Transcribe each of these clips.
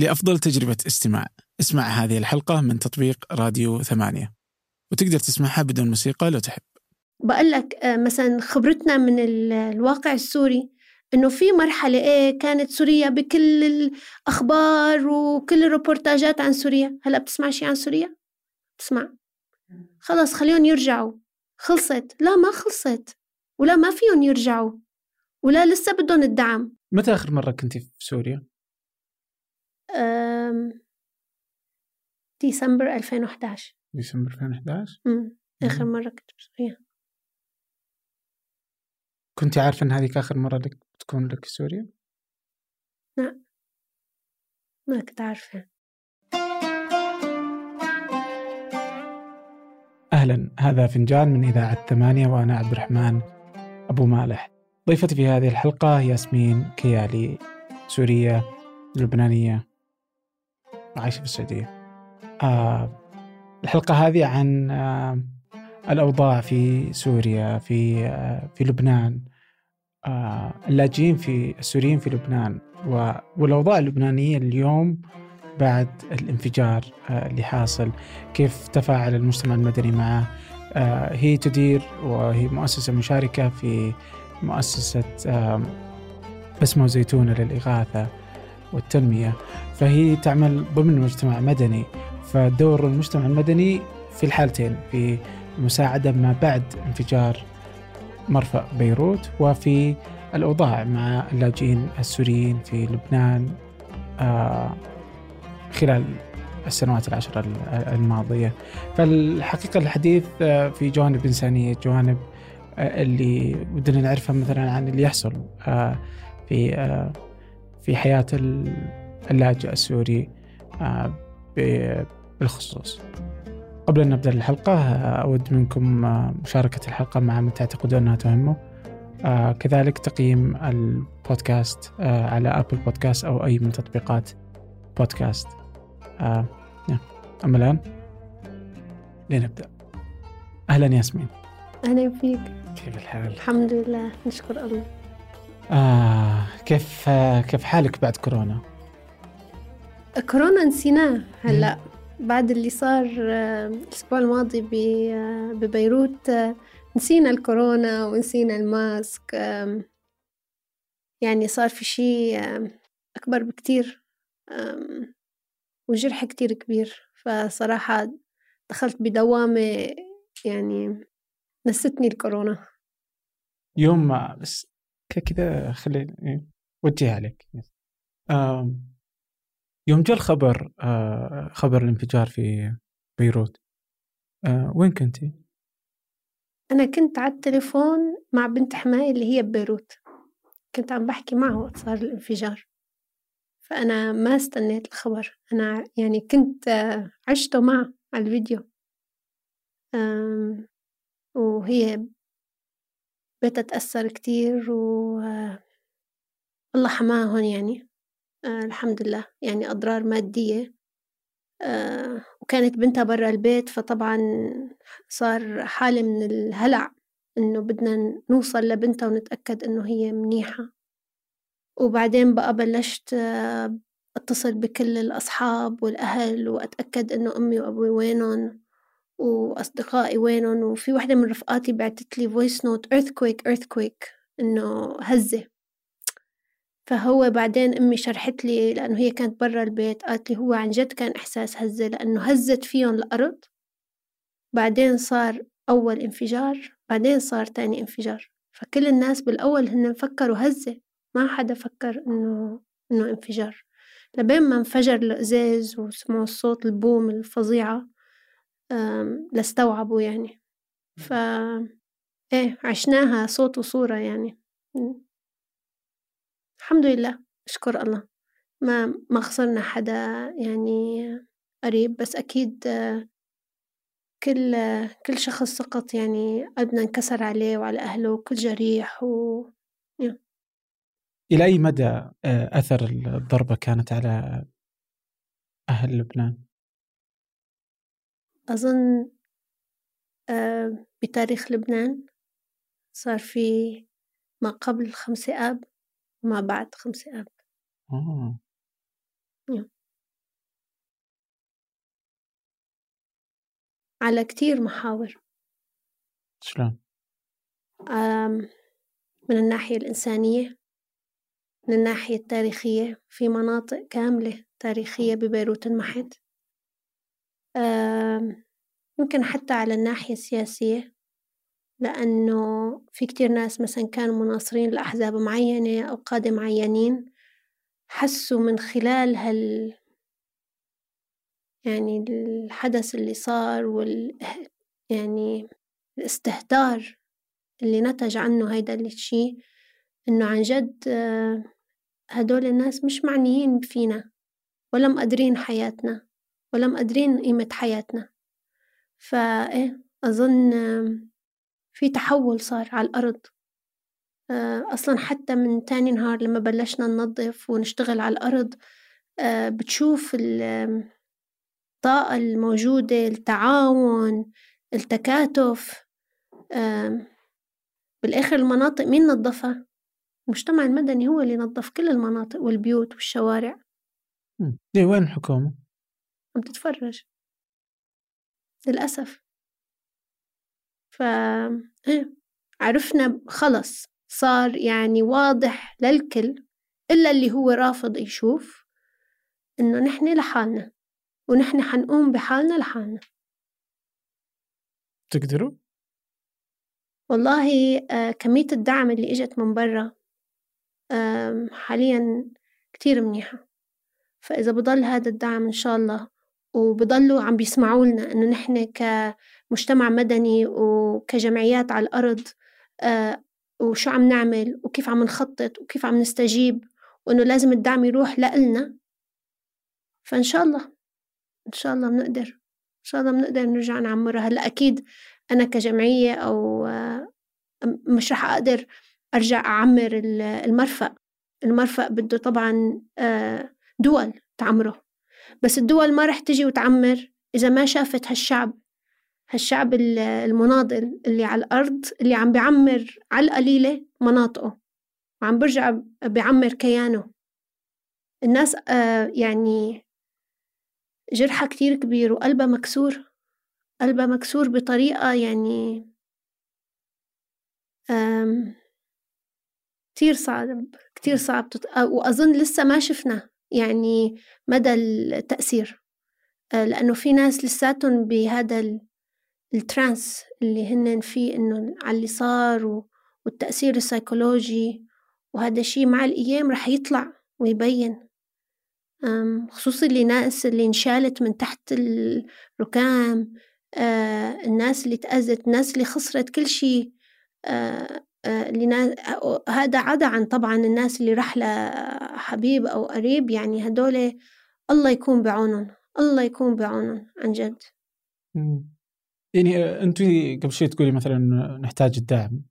لأفضل تجربة استماع. اسمع هذه الحلقة من تطبيق راديو ثمانية. وتقدر تسمعها بدون موسيقى لو تحب. بقول لك آه، مثلا خبرتنا من الواقع السوري إنه في مرحلة إيه كانت سوريا بكل الأخبار وكل الروبورتاجات عن سوريا. هلأ بتسمع شيء عن سوريا؟ بتسمع. خلص خليهم يرجعوا. خلصت. لا ما خلصت. ولا ما فيهم يرجعوا. ولا لسه بدهم الدعم. متى آخر مرة كنتي في سوريا؟ ديسمبر 2011 ديسمبر 2011 امم آخر مرة كنت في سوريا كنت عارفة إن هذيك آخر مرة لك تكون لك سوريا؟ لا. ما كنت عارفة. أهلا. هذا فنجان من إذاعة ثمانية وأنا عبد الرحمن أبو مالح. ضيفتي في هذه الحلقة ياسمين كيالي سورية لبنانية. عايشة في السعودية. آه الحلقة هذه عن آه الأوضاع في سوريا في آه في لبنان. آه اللاجئين في السوريين في لبنان والأوضاع اللبنانية اليوم بعد الانفجار آه اللي حاصل كيف تفاعل المجتمع المدني معه. آه هي تدير وهي مؤسسة مشاركة في مؤسسة بسمة وزيتونة للإغاثة. والتنمية. فهي تعمل ضمن مجتمع مدني. فدور المجتمع المدني في الحالتين في المساعدة ما بعد انفجار مرفأ بيروت وفي الأوضاع مع اللاجئين السوريين في لبنان آه، خلال السنوات العشر الماضية. فالحقيقة الحديث آه، في جوانب إنسانية جوانب آه، اللي بدنا نعرفها مثلا عن اللي يحصل في في حياة اللاجئ السوري بالخصوص. قبل أن نبدأ الحلقة أود منكم مشاركة الحلقة مع من تعتقدون أنها تهمه. كذلك تقييم البودكاست على أبل بودكاست أو أي من تطبيقات بودكاست. أما الآن لنبدأ. أهلا ياسمين. أهلا فيك. كيف الحال؟ الحمد لله نشكر الله. آه كيف كيف حالك بعد كورونا؟ كورونا نسيناه هلا. بعد اللي صار آه، الأسبوع الماضي آه، ببيروت آه، نسينا الكورونا ونسينا الماسك يعني صار في شيء أكبر بكتير وجرح كتير كبير. فصراحة دخلت بدوامة يعني نستني الكورونا. يوم ما بس كذا خلي إيه، وجهها عليك يوم جاء الخبر آه، خبر الانفجار في بيروت آه، وين كنتي؟ أنا كنت على التليفون مع بنت حماي اللي هي ببيروت كنت عم بحكي معه وقت صار الانفجار. فأنا ما استنيت الخبر. أنا يعني كنت آه، عشته معه على الفيديو. وهي بتتأثر كتير و الله حماهن يعني. آه الحمد لله. يعني أضرار مادية. آه وكانت بنتها برا البيت فطبعا صار حالة من الهلع إنه بدنا نوصل لبنتها ونتأكد إنه هي منيحة. وبعدين بقى بلشت آه أتصل بكل الأصحاب والأهل وأتأكد إنه أمي وأبوي وينهم. وأصدقائي وينهم وفي وحدة من رفقاتي بعتت لي voice note earthquake earthquake إنه هزة. فهو بعدين أمي شرحت لي لأنه هي كانت برا البيت قالت لي هو عن جد كان إحساس هزة لأنه هزت فيهم الأرض. بعدين صار أول انفجار بعدين صار تاني انفجار. فكل الناس بالأول هن فكروا هزة ما حدا فكر إنه إنه انفجار. لبين ما انفجر الإزاز وسمعوا الصوت البوم الفظيعة. لاستوعبوا يعني. ف إيه عشناها صوت وصورة يعني. الحمد لله أشكر الله. ما ما خسرنا حدا يعني قريب بس أكيد كل كل شخص سقط يعني قلبنا انكسر عليه وعلى أهله وكل جريح و إلى أي مدى آه، أثر الضربة كانت على أهل لبنان؟ أظن آه، بتاريخ لبنان صار في ما قبل خمسة آب وما بعد خمسة آب. نعم. على كتير محاور. شلون؟ من الناحية الإنسانية من الناحية التاريخية في مناطق كاملة تاريخية ببيروت انمحت. يمكن حتى على الناحية السياسية لأنه في كتير ناس مثلا كانوا مناصرين لأحزاب معينة أو قادة معينين حسوا من خلال هال يعني الحدث اللي صار وال يعني الاستهتار اللي نتج عنه هيدا الشي إنه عن جد هدول الناس مش معنيين فينا ولا مقدرين حياتنا. ولا مقدرين قيمة حياتنا. فإيه أظن في تحول صار على الأرض. أصلا حتى من تاني نهار لما بلشنا ننظف ونشتغل على الأرض بتشوف الطاقة الموجودة التعاون التكاتف. بالآخر المناطق مين نظفها؟ المجتمع المدني هو اللي نظف كل المناطق والبيوت والشوارع. ليه وين الحكومة؟ عم تتفرج للأسف. ف إيه عرفنا خلص. صار يعني واضح للكل إلا اللي هو رافض يشوف إنه نحن لحالنا ونحن حنقوم بحالنا لحالنا. تقدروا؟ والله آه كمية الدعم اللي إجت من برا آه حاليا كتير منيحة. فإذا بضل هذا الدعم إن شاء الله وبضلوا عم بيسمعوا لنا إنه نحن كمجتمع مدني وكجمعيات على الأرض آه وشو عم نعمل وكيف عم نخطط وكيف عم نستجيب وإنه لازم الدعم يروح لإلنا. فإن شاء الله إن شاء الله بنقدر إن شاء الله بنقدر نرجع نعمرها. هلأ أكيد أنا كجمعية أو مش رح أقدر أرجع أعمر المرفأ. المرفأ بده طبعا دول تعمره. بس الدول ما رح تجي وتعمر إذا ما شافت هالشعب هالشعب المناضل اللي على الأرض اللي عم بيعمر على القليلة مناطقه وعم برجع بيعمر كيانه. الناس يعني جرحها كتير كبير وقلبها مكسور قلبها مكسور بطريقة يعني كتير صعب كتير صعب تت... وأظن لسه ما شفنا يعني مدى التأثير. لأنه في ناس لساتهم بهذا ال trance اللي هن فيه إنه على اللي صار والتأثير السيكولوجي وهذا الشي مع الأيام رح يطلع ويبين. خصوصي اللي ناس اللي انشالت من تحت الركام آه الناس اللي تأذت الناس اللي خسرت كل شيء آه آه اللي هذا عدا عن طبعا الناس اللي راح لحبيب أو قريب يعني هدول الله يكون بعونهم الله يكون بعونهم عن جد. يعني أنت قبل شوي تقولي مثلا نحتاج الدعم.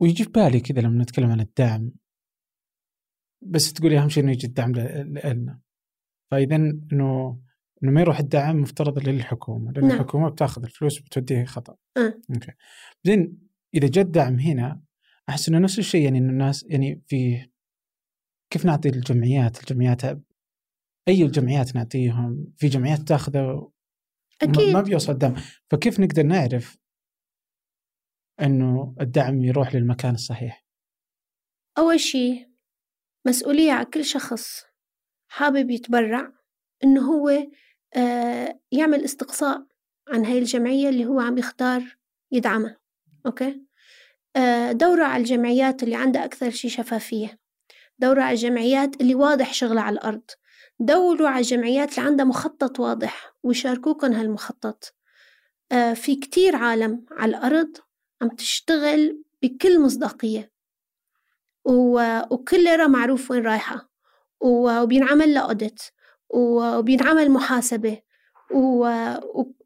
ويجي في بالي كذا لما نتكلم عن الدعم. بس تقولي أهم شيء إنه يجي الدعم لنا فاذا إنه إنه ما يروح الدعم مفترض للحكومة لأن نعم. الحكومة بتاخذ الفلوس وبتوديه خطأ. أه. أوكي. بعدين إذا جاء الدعم هنا أحس إنه نفس الشيء يعني إنه الناس يعني في كيف نعطي الجمعيات؟ الجمعيات أي الجمعيات نعطيهم؟ في جمعيات تاخذه أكيد. ما بيوصل الدعم. فكيف نقدر نعرف إنه الدعم يروح للمكان الصحيح؟ أول شيء مسؤولية على كل شخص حابب يتبرع إنه هو آه يعمل استقصاء عن هاي الجمعية اللي هو عم يختار يدعمها. أوكي؟ آه دورة على الجمعيات اللي عندها أكثر شي شفافية. دورة على الجمعيات اللي واضح شغلها على الأرض. دوروا على الجمعيات اللي عندها مخطط واضح ويشاركوكم هالمخطط. آه في كتير عالم على الأرض عم تشتغل بكل مصداقية. وكل ليرة معروف وين رايحة. وبينعمل لها أوديت وبينعمل محاسبة.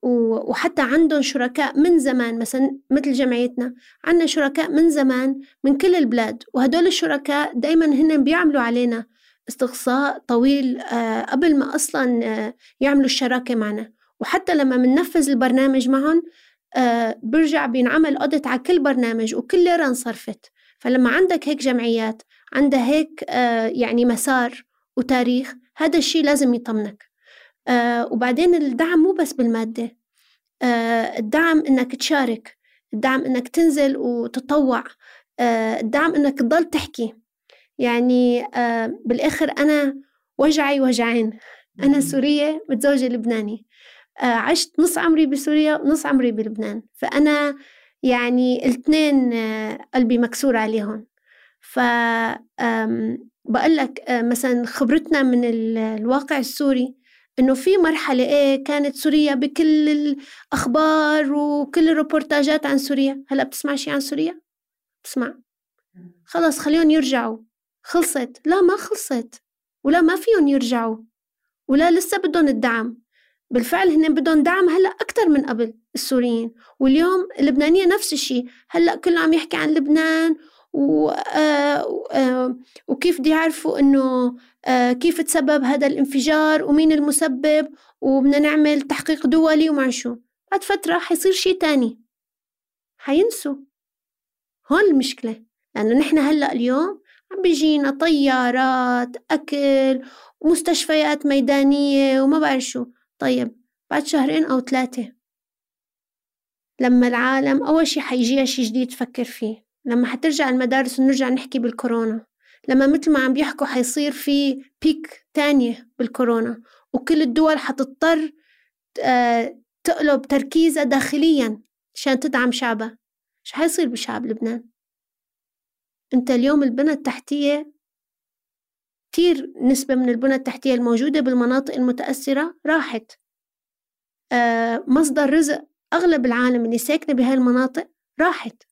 وحتى عندهم شركاء من زمان مثلا مثل جمعيتنا عندنا شركاء من زمان من كل البلاد وهدول الشركاء دايما هن بيعملوا علينا استقصاء طويل آه، قبل ما أصلا آه، يعملوا الشراكة معنا. وحتى لما بننفذ البرنامج معهم آه، برجع بينعمل أوديت على كل برنامج وكل ليرة انصرفت. فلما عندك هيك جمعيات عندها هيك يعني مسار وتاريخ هذا الشيء لازم يطمنك. وبعدين الدعم مو بس بالمادة. آه، الدعم إنك تشارك الدعم إنك تنزل وتطوع. آه، الدعم إنك تضل تحكي. يعني بالآخر أنا وجعي وجعين. أنا سورية متزوجة لبناني. عشت نص عمري بسوريا ونص عمري بلبنان. فأنا يعني الاثنين قلبي مكسور عليهم. ف بقول لك مثلا خبرتنا من الواقع السوري إنه في مرحلة إيه كانت سوريا بكل الأخبار وكل الروبورتاجات عن سوريا؟ هلأ بتسمع شيء عن سوريا؟ بتسمع. خلص خليهم يرجعوا. خلصت. لا ما خلصت. ولا ما فيهم يرجعوا. ولا لسه بدهم الدعم. بالفعل هن بدهم دعم هلأ أكثر من قبل السوريين. واليوم اللبنانية نفس الشيء هلأ كله عم يحكي عن لبنان آه... آه... وكيف بده يعرفوا إنه آه... كيف تسبب هذا الانفجار ومين المسبب وبدنا نعمل تحقيق دولي ومع شو. بعد فترة حيصير شيء تاني. حينسوا. هون المشكلة. لأنه نحن هلأ اليوم عم بيجينا طيارات أكل ومستشفيات ميدانية وما بعرف شو. طيب بعد شهرين أو ثلاثة لما العالم أول شي حيجيها شي جديد تفكر فيه. لما حترجع المدارس ونرجع نحكي بالكورونا لما مثل ما عم بيحكوا حيصير في بيك تانية بالكورونا وكل الدول حتضطر آه، تقلب تركيزها داخليا عشان تدعم شعبها. شو حيصير بشعب لبنان؟ انت اليوم البنى التحتية كتير نسبة من البنى التحتية الموجودة بالمناطق المتأثرة راحت. آه، مصدر رزق أغلب العالم اللي ساكنة بهاي المناطق راحت.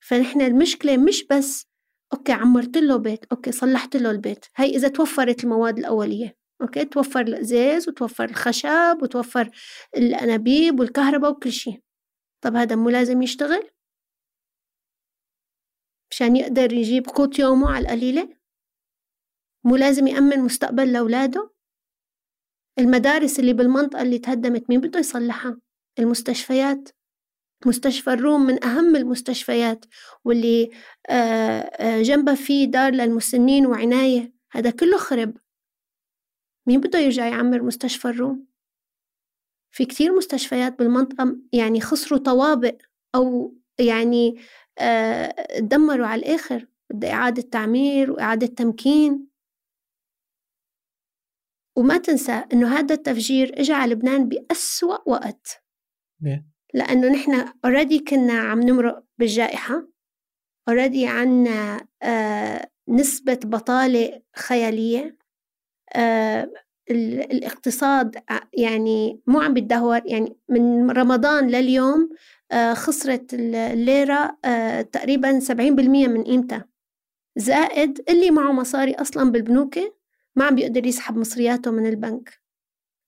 فنحن المشكلة مش بس okay عمرت له بيت okay صلحت له البيت. هاي إذا توفرت المواد الأولية okay توفر الإزاز وتوفر الخشب وتوفر الأنابيب والكهرباء وكل شيء. طب هذا مو لازم يشتغل؟ مشان يقدر يجيب قوت يومه على القليلة؟ مو لازم يأمن مستقبل لأولاده؟ المدارس اللي بالمنطقة اللي تهدمت مين بده يصلحها؟ المستشفيات؟ مستشفى الروم من أهم المستشفيات واللي آه، آه، جنبها في دار للمسنين وعناية. هذا كله خرب. مين بده يرجع يعمر مستشفى الروم؟ في كتير مستشفيات بالمنطقة يعني خسروا طوابق أو يعني آه، دمروا على الآخر. بدها إعادة تعمير وإعادة تمكين. وما تنسى إنه هذا التفجير إجا على لبنان بأسوأ وقت؟ لأنه نحن already كنا عم نمرق بالجائحة already عنا آه نسبة بطالة خيالية آه الاقتصاد يعني مو عم بيتدهور يعني من رمضان لليوم آه خسرت الليرة آه تقريبا 70% من قيمتها. زائد اللي معه مصاري أصلا بالبنوك ما عم بيقدر يسحب مصرياته من البنك.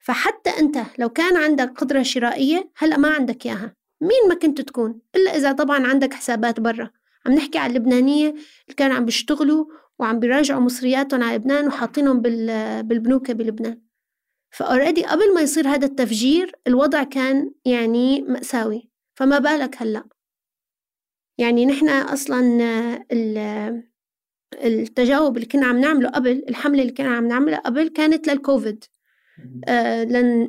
فحتى أنت لو كان عندك قدرة شرائية هلأ ما عندك إياها. مين ما كنت تكون؟ إلا إذا طبعا عندك حسابات برا. عم نحكي على اللبنانية اللي كانوا عم بيشتغلوا وعم بيراجعوا مصرياتهم على لبنان وحاطينهم بالبنوك بلبنان. فأوريدي قبل ما يصير هذا التفجير الوضع كان يعني مأساوي. فما بالك هلأ؟ يعني نحن أصلا التجاوب اللي كنا عم نعمله قبل الحملة اللي كنا عم نعملها قبل كانت للكوفيد.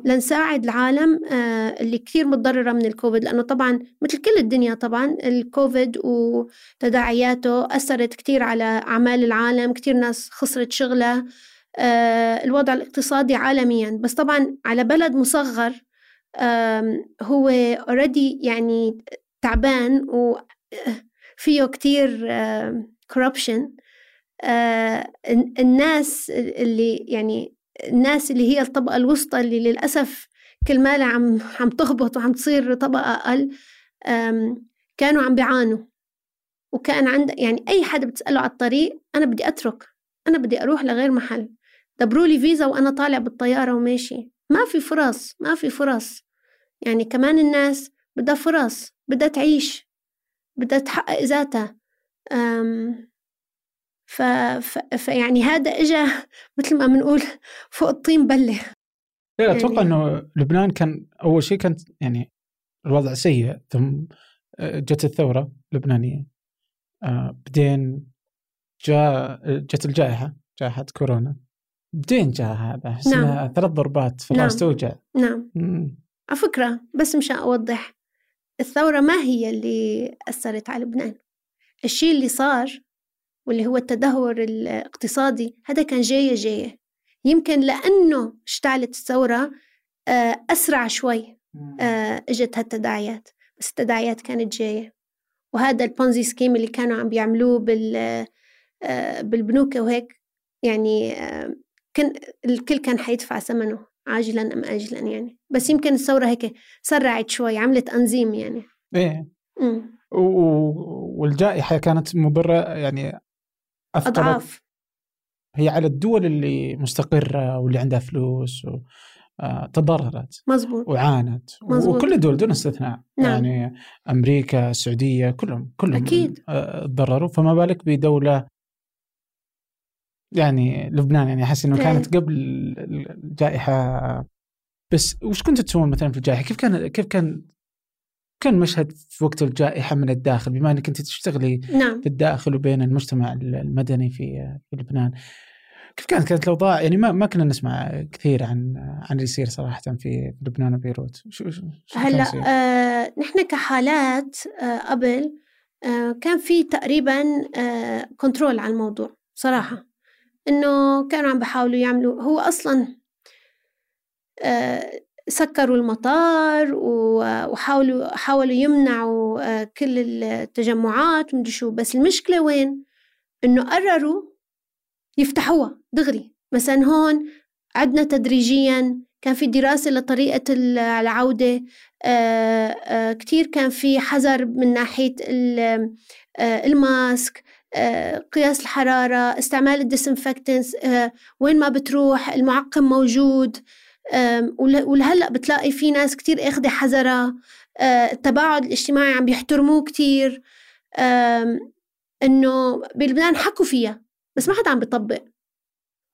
لنساعد العالم آه اللي كثير متضررة من الكوفيد لأنه طبعا مثل كل الدنيا طبعا الكوفيد وتداعياته أثرت كثير على أعمال العالم كثير ناس خسرت شغلها آه الوضع الاقتصادي عالميا. بس طبعا على بلد مصغر هو already يعني تعبان وفيه كتير corruption آه الناس اللي يعني الناس اللي هي الطبقة الوسطى اللي للأسف كل مالها عم عم تهبط وعم تصير طبقة أقل كانوا عم بيعانوا. وكان عند يعني أي حدا بتسأله على الطريق أنا بدي أترك أنا بدي أروح لغير محل. دبروا لي فيزا وأنا طالع بالطيارة وماشي. ما في فرص ما في فرص. يعني كمان الناس بدها فرص بدها تعيش بدها تحقق ذاتها. ف... ف... فيعني هذا اجى مثل ما بنقول فوق الطين بلة. لا يعني... أتوقع إنه لبنان كان أول شيء كانت يعني الوضع سيء ثم آه، جت الثورة اللبنانيه آه، بعدين جاء جت الجائحة جائحة كورونا. بعدين جاء هذا نعم. ثلاث ضربات فراس نعم. توجع نعم. على فكرة بس مشان أوضح الثورة ما هي اللي أثرت على لبنان. الشيء اللي صار واللي هو التدهور الاقتصادي هذا كان جاية جاية. يمكن لأنه اشتعلت الثورة آه، أسرع شوي آه، إجت هالتداعيات. بس التداعيات كانت جاية. وهذا البونزي سكيم اللي كانوا عم بيعملوه بال آه، بالبنوك وهيك يعني كان الكل كان حيدفع ثمنه عاجلا أم اجلا يعني. بس يمكن الثورة هيك سرعت شوي عملت انزيم يعني. إيه. والجائحة كانت مضره يعني أضعاف. هي على الدول اللي مستقرة واللي عندها فلوس و... آه، تضررت مزبوط. وعانت مزبوط. وكل الدول دون استثناء. نعم. يعني أمريكا السعودية كلهم كلهم أكيد. آه، تضرروا. فما بالك بدولة يعني لبنان؟ يعني أحس إنه كانت قبل الجائحة. بس وش كنت تسوون مثلا في الجائحة؟ كيف كان كيف كان كان مشهد في وقت الجائحة من الداخل بما إنك أنت تشتغلي نعم. في الداخل وبين المجتمع المدني في في لبنان. كيف كانت؟ كانت الأوضاع؟ يعني ما ما كنا نسمع كثير عن عن اللي يصير صراحة في لبنان وبيروت. شو, شو هلأ آه نحن كحالات آه قبل آه كان في تقريبا آه كنترول على الموضوع صراحة. إنه كانوا عم بحاولوا يعملوا هو أصلا آه، سكروا المطار وحاولوا حاولوا يمنعوا آه، كل التجمعات ومدري شو. بس المشكلة وين؟ إنه قرروا يفتحوها دغري. مثلا هون عدنا تدريجيا كان في دراسة لطريقة العودة آه، كتير كان في حذر من ناحية ال mask آه، قياس الحرارة استعمال ال disinfectants آه، وين ما بتروح المعقم موجود. ولهلأ بتلاقي في ناس كتير اخذة حذرها آه، التباعد الاجتماعي عم بيحترموه كتير إنه بلبنان حكوا فيها بس ما حدا عم بيطبق.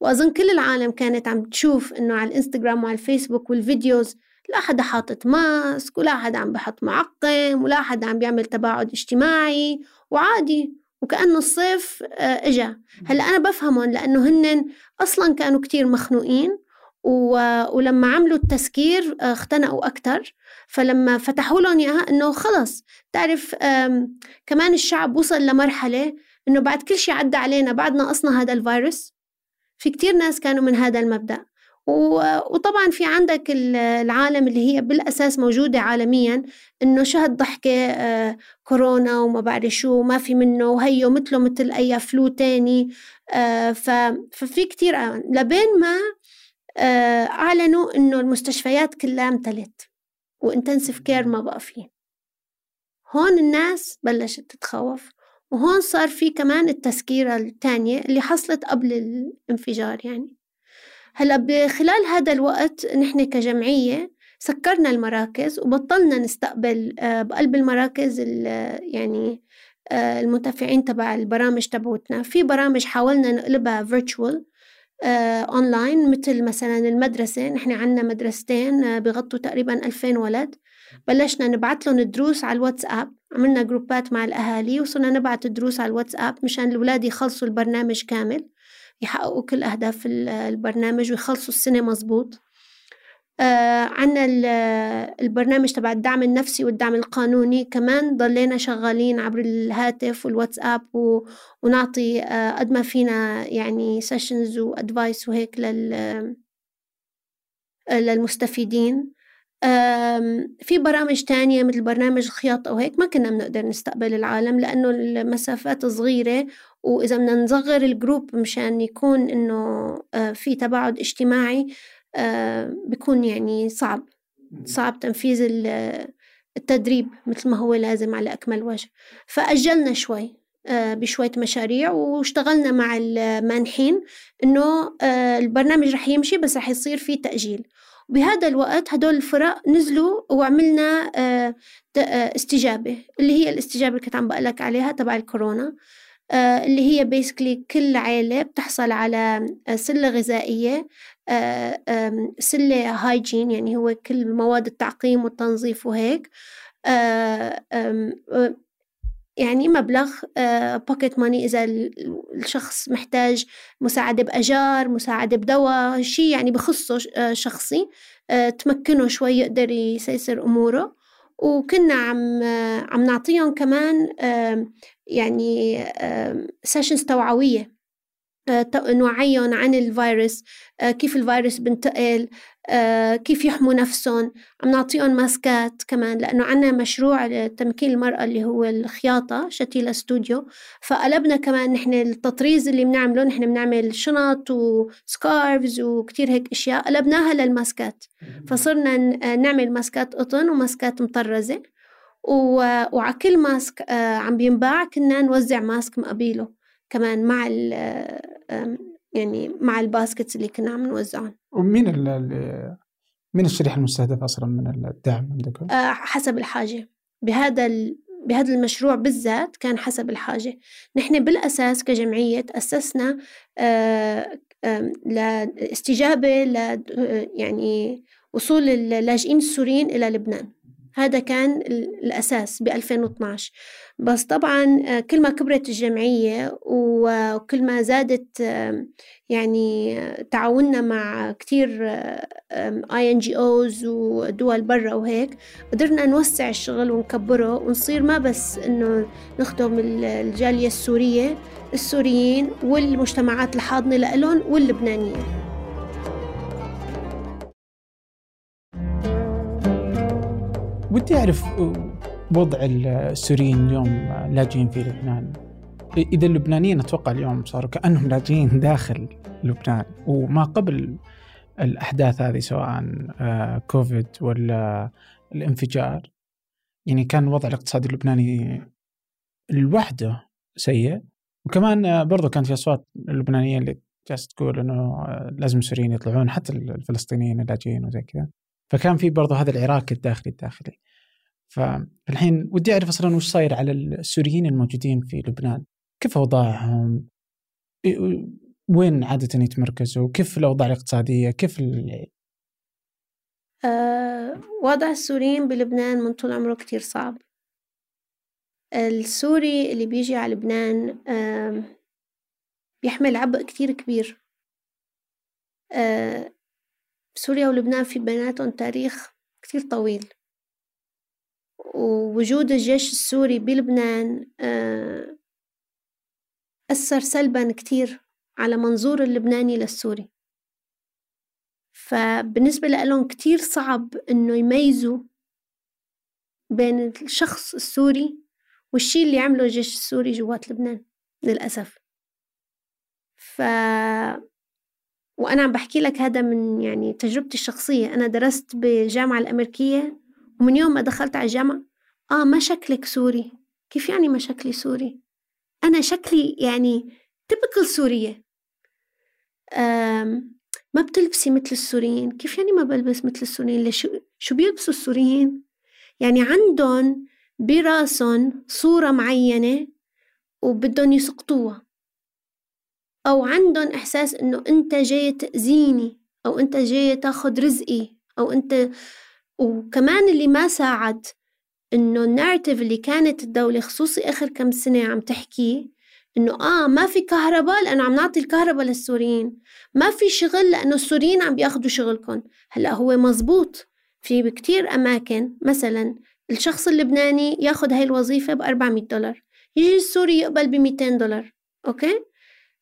وأظن كل العالم كانت عم تشوف إنه على الإنستغرام وعلى الفيسبوك والفيديوز لا حدا حاطط ماسك ولا حدا عم بحط معقم ولا حدا عم بيعمل تباعد اجتماعي وعادي. وكأنه الصيف آه، إجا. هلأ أنا بفهمهم لأنه هن أصلا كانوا كتير مخنوقين ولما عملوا التسكير آه، اختنقوا أكتر. فلما فتحوا لهم إياها إنه خلص تعرف كمان الشعب وصل لمرحلة إنه بعد كل شيء عدى علينا بعد نقصنا هذا الفيروس في كتير ناس كانوا من هذا المبدأ. وطبعا في عندك العالم اللي هي بالأساس موجودة عالميا إنه شو هالضحكة آه، كورونا وما بعرف شو ما في منه وهيو مثله مثل أي فلو تاني آه، ففي كتير لبين ما أعلنوا إنه المستشفيات كلها امتلت و intensive care ما بقى فيه. هون الناس بلشت تتخوف وهون صار في كمان التسكيرة الثانية اللي حصلت قبل الانفجار يعني. هلأ بخلال هذا الوقت نحن كجمعية سكرنا المراكز وبطلنا نستقبل آه، بقلب المراكز يعني آه، المنتفعين تبع البرامج تبعتنا في برامج حاولنا نقلبها virtual online مثل مثلا المدرسة. نحن عنا مدرستين آه، بغطوا تقريبا 2000 ولد. بلشنا نبعث لهم الدروس على الواتساب. عملنا group ات مع الأهالي وصرنا نبعث الدروس على الواتساب مشان الأولاد يخلصوا البرنامج كامل يحققوا كل أهداف البرنامج ويخلصوا السنة مزبوط. آه عنا البرنامج تبع الدعم النفسي والدعم القانوني كمان ضلينا شغالين عبر الهاتف والواتساب. ونعطي آه قد ما فينا يعني sessions و advice وهيك لل للمستفيدين في برامج تانية مثل برنامج خياطة وهيك ما كنا بنقدر نستقبل العالم لأنه المسافات صغيرة وإذا بدنا نصغر الجروب مشان يكون إنه آه، في تباعد اجتماعي آه، بيكون يعني صعب صعب تنفيذ التدريب مثل ما هو لازم على أكمل وجه. فأجلنا شوي آه، بشوية مشاريع واشتغلنا مع المانحين إنه البرنامج رح يمشي بس رح يصير فيه تأجيل. بهذا الوقت هدول الفرق نزلوا وعملنا استجابة اللي هي الاستجابة اللي كنت عم بقلك عليها تبع الكورونا آه، اللي هي بيسكلي كل عيلة بتحصل على آه، سلة غذائية آه، سلة هايجين يعني هو كل مواد التعقيم والتنظيف وهيك. يعني مبلغ pocket money إذا الشخص محتاج مساعدة بأجار مساعدة بدواء شيء يعني بخصه شخصي. تمكنه شوي يقدر ييسر أموره. وكنا عم عم نعطيهم كمان يعني sessions توعوية. نوعيهم عن الفيروس كيف الفيروس بنتقل كيف يحموا نفسهم. عم نعطيهم mask ات كمان لأنه عنا مشروع تمكين المرأة اللي هو الخياطة شتيلة استوديو فقلبنا كمان نحن التطريز اللي بنعمله نحن بنعمل شنط و scarves وكتير هيك أشياء قلبناها لل mask ات. فصرنا نعمل mask ات قطن و mask ات مطرزة وعلى كل mask عم بينباع كنا نوزع mask مقابيله. كمان مع ال يعني مع ال baskets اللي كنا عم نوزعهم. ومين اللي مين الشريحة المستهدفة أصلا من الدعم عندكم؟ آه حسب الحاجة. بهذا ال... بهذا المشروع بالذات كان حسب الحاجة. نحن بالأساس كجمعية أسسنا آه آه لاستجابة ل يعني وصول اللاجئين السوريين إلى لبنان. هذا كان الأساس ب 2012 بس طبعا آه، كل ما كبرت الجمعية وكل ما زادت يعني تعاوننا مع كتير اي ان جي اوز ودول برا وهيك قدرنا نوسع الشغل ونكبره ونصير ما بس إنه نخدم الجالية السورية السوريين والمجتمعات الحاضنة لهم واللبنانية. ودي أعرف وضع السوريين اليوم لاجئين في لبنان. إذا اللبنانيين أتوقع اليوم صاروا كأنهم لاجئين داخل لبنان. وما قبل الأحداث هذه سواء آه، كوفيد ولا الانفجار يعني كان الوضع الاقتصادي اللبناني لوحده سيء. وكمان برضو كان في أصوات اللبنانيين اللي جالسة تقول إنه آه، لازم السوريين يطلعون حتى الفلسطينيين اللاجئين وزي كذا. فكان في برضو هذا العراك الداخلي الداخلي. فالحين ودي أعرف أصلا وش صاير على السوريين الموجودين في لبنان؟ كيف أوضاعهم؟ وين عادة يتمركزوا؟ كيف الأوضاع الاقتصادية؟ كيف ال... أه وضع السوريين بلبنان من طول عمره كتير صعب. السوري اللي بيجي على لبنان أه بيحمل عبء كتير كبير. أه سوريا ولبنان في بيناتهم تاريخ كتير طويل. ووجود الجيش السوري بلبنان آه، أثر سلبا كتير على منظور اللبناني للسوري. فبالنسبة لهم كتير صعب إنه يميزوا بين الشخص السوري والشي اللي عمله الجيش السوري جوات لبنان للأسف. ف وأنا عم بحكي لك هذا من يعني تجربتي الشخصية. أنا درست بالجامعة الأمريكية ومن يوم ما دخلت على الجامعة آه ما شكلك سوري. كيف يعني ما شكلي سوري؟ أنا شكلي يعني typical سورية. ما بتلبسي مثل السوريين. كيف يعني ما بلبس مثل السوريين؟ ليش؟ شو بيلبسوا السوريين؟ يعني عندهم براسهم صورة معينة وبدهم يسقطوها. أو عندهم إحساس إنه أنت جاي تأذيني أو أنت جاي تاخد رزقي أو أنت وكمان اللي ما ساعد إنه النارتيف اللي كانت الدولة خصوصي آخر كم سنة عم تحكي إنه آه ما في كهرباء لأنه عم نعطي الكهرباء للسوريين ما في شغل لأنه السوريين عم بياخدوا شغلكم. هلأ هو مزبوط. في بكتير أماكن مثلا الشخص اللبناني ياخد هاي الوظيفة ب 400 دولار يجي السوري يقبل ب 200 دولار أوكي؟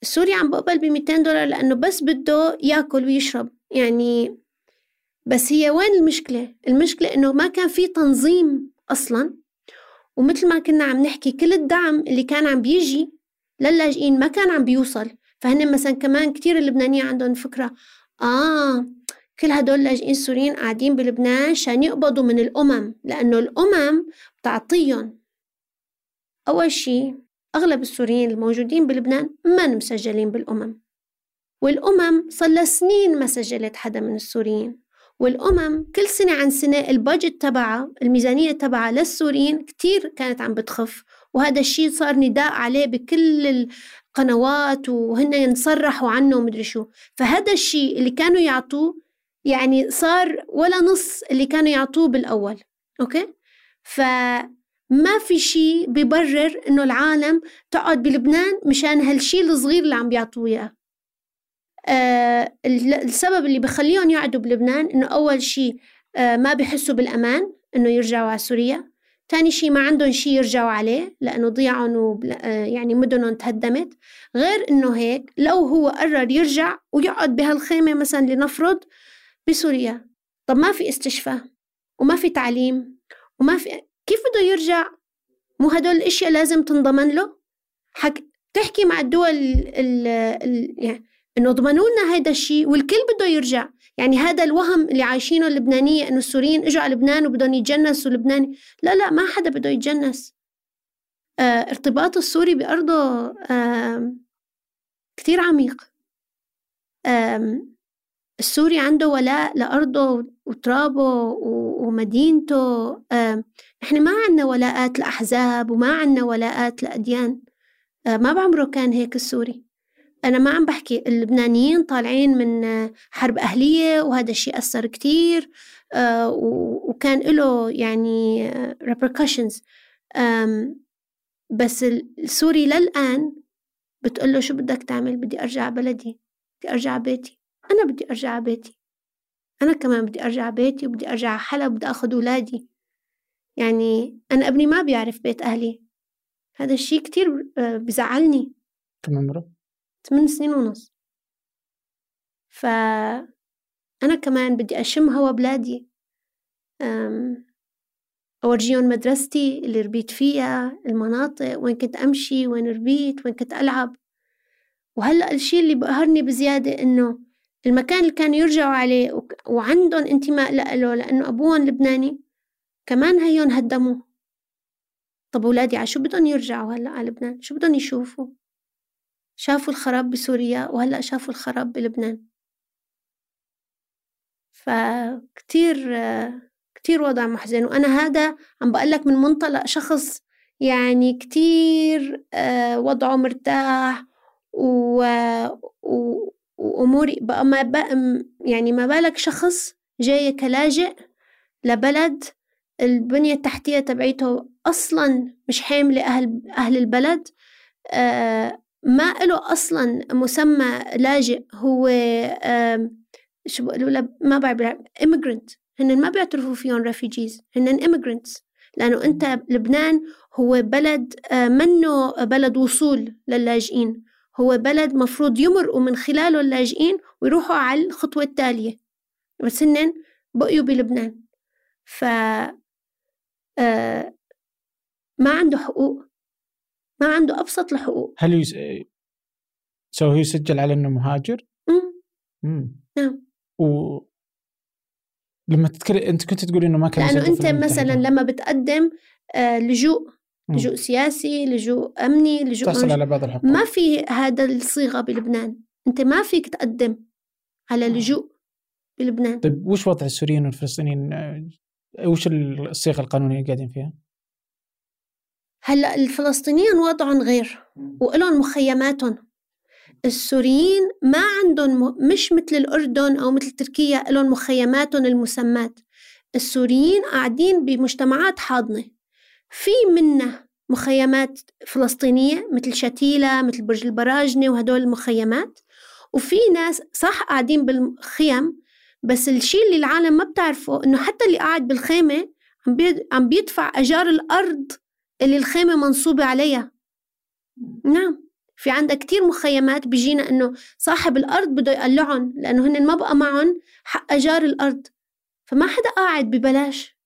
السوري عم بقبل ب 200 دولار لأنه بس بده يأكل ويشرب يعني بس هي وين المشكلة؟ المشكلة إنه ما كان في تنظيم أصلا ومثل ما كنا عم نحكي كل الدعم اللي كان عم بيجي للاجئين ما كان عم بيوصل فهن مثلا كمان كتير اللبنانيين عندهم فكرة آه كل هدول اللاجئين السوريين قاعدين بلبنان عشان يقبضوا من الأمم لأنه الأمم بتعطيهم أول شي أغلب السوريين الموجودين بلبنان ما مسجلين بالأمم. والأمم صار سنين ما سجلت حدا من السوريين. والأمم كل سنة عن سنة البادجت تبعها الميزانية تبعها للسوريين كتير كانت عم بتخف. وهذا الشيء صار نداء عليه بكل القنوات وهن ينصرحوا عنه ومدري شو. فهذا الشيء اللي كانوا يعطوه يعني صار ولا نص اللي كانوا يعطوه بالأول. أوكي؟ ف ما في شيء بيبرر إنه العالم تقعد بلبنان مشان هالشيء الصغير اللي عم بيعطوه إياه. آه السبب اللي بخليهم يقعدوا بلبنان إنه أول شيء آه ما بحسوا بالأمان إنه يرجعوا على سوريا. تاني شيء ما عندهم شيء يرجعوا عليه لأنه ضيعهم وبل... آه يعني مدنهم تهدمت. غير إنه هيك لو هو قرر يرجع ويقعد بهالخيمة مثلا لنفرض بسوريا طب ما في استشفاء وما في تعليم وما في كيف بده يرجع؟ مو هدول الأشياء لازم تنضمن له؟ حك تحكي مع الدول ال ال يعني إنه ضمنوا لنا هذا الشيء والكل بده يرجع. يعني هذا الوهم اللي عايشينه اللبنانية إنه السوريين إجوا على لبنان وبدهم يتجنسوا لبناني لا لا ما حدا بده يتجنس. آه ارتباط السوري بأرضه آه كتير عميق. آه السوري عنده ولاء لأرضه وترابه ومدينته. إحنا ما عنا ولاءات لأحزاب وما عنا ولاءات لأديان. آه ما بعمره كان هيك السوري. أنا ما عم بحكي اللبنانيين طالعين من حرب أهلية وهذا الشيء أثر كتير. آه وكان له يعني repercussions. بس السوري للآن بتقول له شو بدك تعمل؟ بدي أرجع بلدي بدي أرجع بيتي. أنا بدي أرجع بيتي. أنا كمان بدي أرجع بيتي وبدي أرجع حلب بدي أخذ أولادي. يعني أنا ابني ما بيعرف بيت أهلي. هذا الشيء كتير بزعلني. كم عمره؟ ثمان سنين ونص. فأنا كمان بدي أشم هوا بلادي. أورجيهم مدرستي اللي ربيت فيها المناطق وين كنت أمشي وين ربيت وين كنت ألعب. وهلأ الشيء اللي بقهرني بزيادة إنه المكان اللي كانوا يرجعوا عليه وعندهم انتماء له لأنه أبوهم لبناني. كمان هيون هدموه طب أولادي على شو بدهم يرجعوا هلأ على لبنان؟ شو بدهم يشوفوا؟ شافوا الخراب بسوريا وهلأ شافوا الخراب بلبنان. فكتير كتير وضع محزن. وأنا هذا عم بقلك من منطلق شخص يعني كتير آه، وضعه مرتاح و... و... وأموري بقى ما بقى يعني ما بالك شخص جاي كلاجئ لبلد البنية التحتية تبعيته أصلا مش حاملة أهل أهل البلد آه ما له أصلا مسمى لاجئ هو آه شو بقولوا ما بعرف immigrant. هن ما بيعترفوا فيهم refugees هن immigrants. لأنه أنت لبنان هو بلد آه منه بلد وصول للاجئين. هو بلد مفروض يمرقوا من خلاله اللاجئين ويروحوا على الخطوة التالية. بس هن بقيوا بلبنان. ف ما عنده حقوق ما عنده أبسط الحقوق. هل يس... سو هو يسجل على إنه مهاجر؟ امم نعم. و لما تتكلم أنت كنت تقول إنه ما كان لأنه أنت مثلا لما بتقدم آه لجوء لجوء سياسي لجوء أمني لجوء تحصل على بعض الحقوق. ما في هذا الصيغة بلبنان. أنت ما فيك تقدم على لجوء بلبنان. طيب وش وضع السوريين والفلسطينيين؟ آه، وش الصيغة القانونية قاعدين فيها؟ هلا الفلسطينيين وضعهم غير وإلهم مخيماتهم السوريين ما عندهم. مش مثل الأردن أو مثل تركيا لهم مخيماتهم المسمات السوريين قاعدين بمجتمعات حاضنة في منا مخيمات فلسطينية مثل شتيلة مثل برج البراجنة وهدول المخيمات وفي ناس صح قاعدين بالخيم بس الشيء اللي العالم ما بتعرفه إنه حتى اللي قاعد بالخيمة عم. عم بيدفع أجار الأرض اللي الخيمة منصوبة عليها. نعم. في عندها كتير مخيمات بيجينا إنه صاحب الأرض بده يقلعهم لأنه هن ما بقى معهم حق أجار الأرض. فما حدا قاعد ببلاش.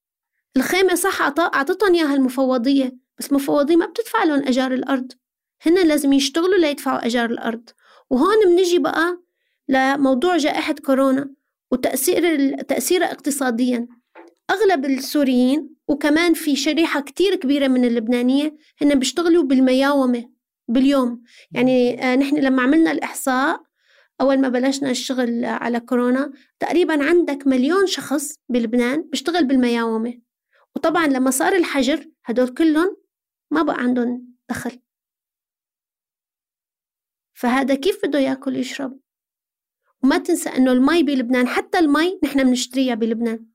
الخيمة صح أعطتهم إياها المفوضية بس المفوضية ما بتدفع لهم أجار الأرض. هن لازم يشتغلوا ليدفعوا أجار الأرض. وهون بنجي بقى لموضوع جائحة كورونا. وتأثير تأثيرها اقتصاديا. أغلب السوريين وكمان في شريحة كتير كبيرة من اللبنانية هن بيشتغلوا بالمياومة باليوم. يعني آه، نحن لما عملنا الإحصاء أول ما بلشنا الشغل على كورونا تقريبا عندك مليون شخص بلبنان بيشتغل بالمياومة. وطبعا لما صار الحجر هدول كلهم ما بقى عندهم دخل. فهذا كيف بده ياكل يشرب؟ وما تنسى إنه المي بلبنان حتى المي نحن بنشتريها بلبنان.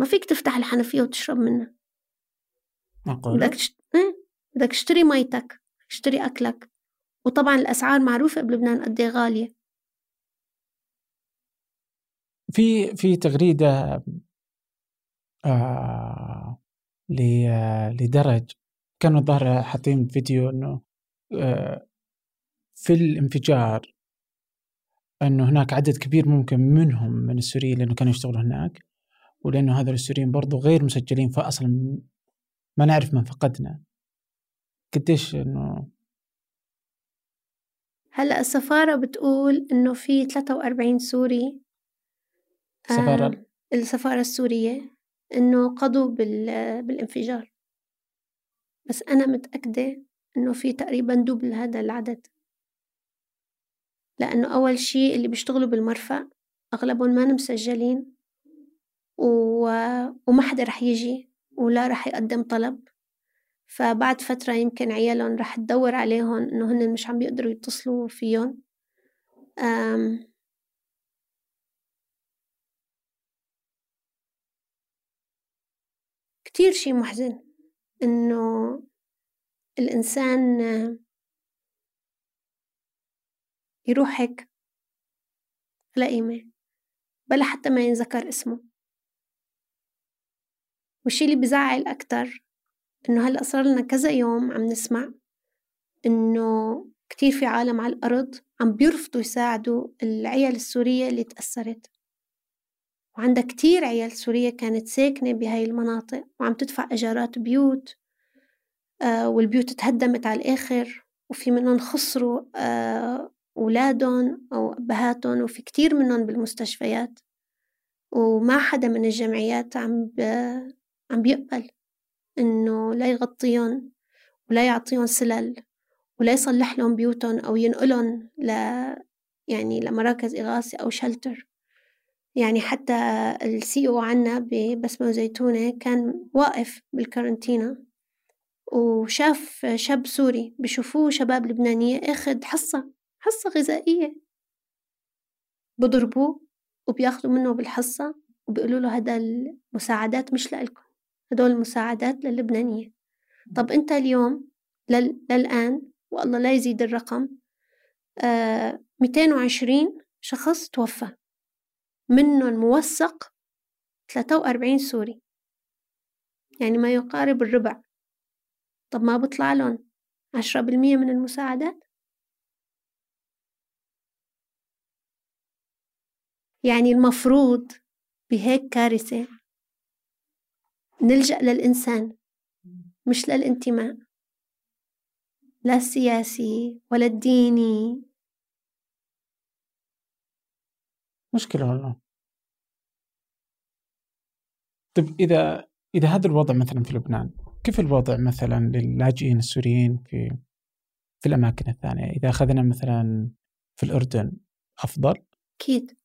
ما فيك تفتح الحنفية وتشرب منها. بدك تشت... إيه؟ بدك تشتري ميتك تشتري أكلك. وطبعا الأسعار معروفة بلبنان قد إيه غالية. في في تغريدة آه لدرج. كانوا الظاهر حاطين فيديو إنه آه في الانفجار إنه هناك عدد كبير ممكن منهم من السوريين لأنه كانوا يشتغلوا هناك ولأنه هذول السوريين برضو غير مسجلين فاصلا ما نعرف من فقدنا. قديش إنه هلأ السفارة بتقول إنه في 43 سوري. السفارة؟ آه السفارة السورية إنه قضوا بال بالانفجار. بس أنا متأكدة إنه في تقريبا دوبل هذا العدد. لأنه أول شي اللي بيشتغلوا بالمرفأ أغلبهم ما مسجلين و... وما حدا رح يجي ولا رح يقدم طلب. فبعد فترة يمكن عيالهم رح تدور عليهم إنه هن مش عم بيقدروا يتصلوا فيهم. أم... كتير شي محزن إنه الإنسان يروح هيك. بلا قيمة. بلا حتى ما ينذكر اسمه. والشي اللي بزعل أكتر إنه هلأ صار لنا كذا يوم عم نسمع إنه كتير في عالم على الأرض عم بيرفضوا يساعدوا العيال السورية اللي تأثرت. وعندها كتير عيال سورية كانت ساكنة بهاي المناطق وعم تدفع إيجارات بيوت آه والبيوت تهدمت على الآخر وفي منهم خسروا آه أولادهم أو أبهاتهم وفي كتير منهم بالمستشفيات. وما حدا من الجمعيات عم ب... عم بيقبل إنه لا يغطيهم ولا يعطيهم سلل ولا يصلح لهم بيوتهم أو ينقلهم ل يعني لمراكز إغاثة أو شلتر يعني حتى السي أو عنا ببسمة وزيتونة كان واقف بالكارنتينا وشاف شاب سوري بشوفوه شباب لبنانية اخد حصة. حصة غذائية. بضربوه وبياخدوا منه بالحصة وبيقولوا له هذا المساعدات مش لإلكم هدول المساعدات للبنانية. طب أنت اليوم لل... للآن والله لا يزيد الرقم آه 220 شخص توفى منهم موثق 43 سوري. يعني ما يقارب الربع. طب ما بطلع لهم عشرة بالمية من المساعدات؟ يعني المفروض بهيك كارثة نلجأ للإنسان مش للانتماء لا السياسي ولا الديني. مشكلة والله. طيب إذا إذا هذا الوضع مثلا في لبنان كيف الوضع مثلا للاجئين السوريين في في الأماكن الثانية؟ إذا أخذنا مثلا في الأردن أفضل؟ أكيد.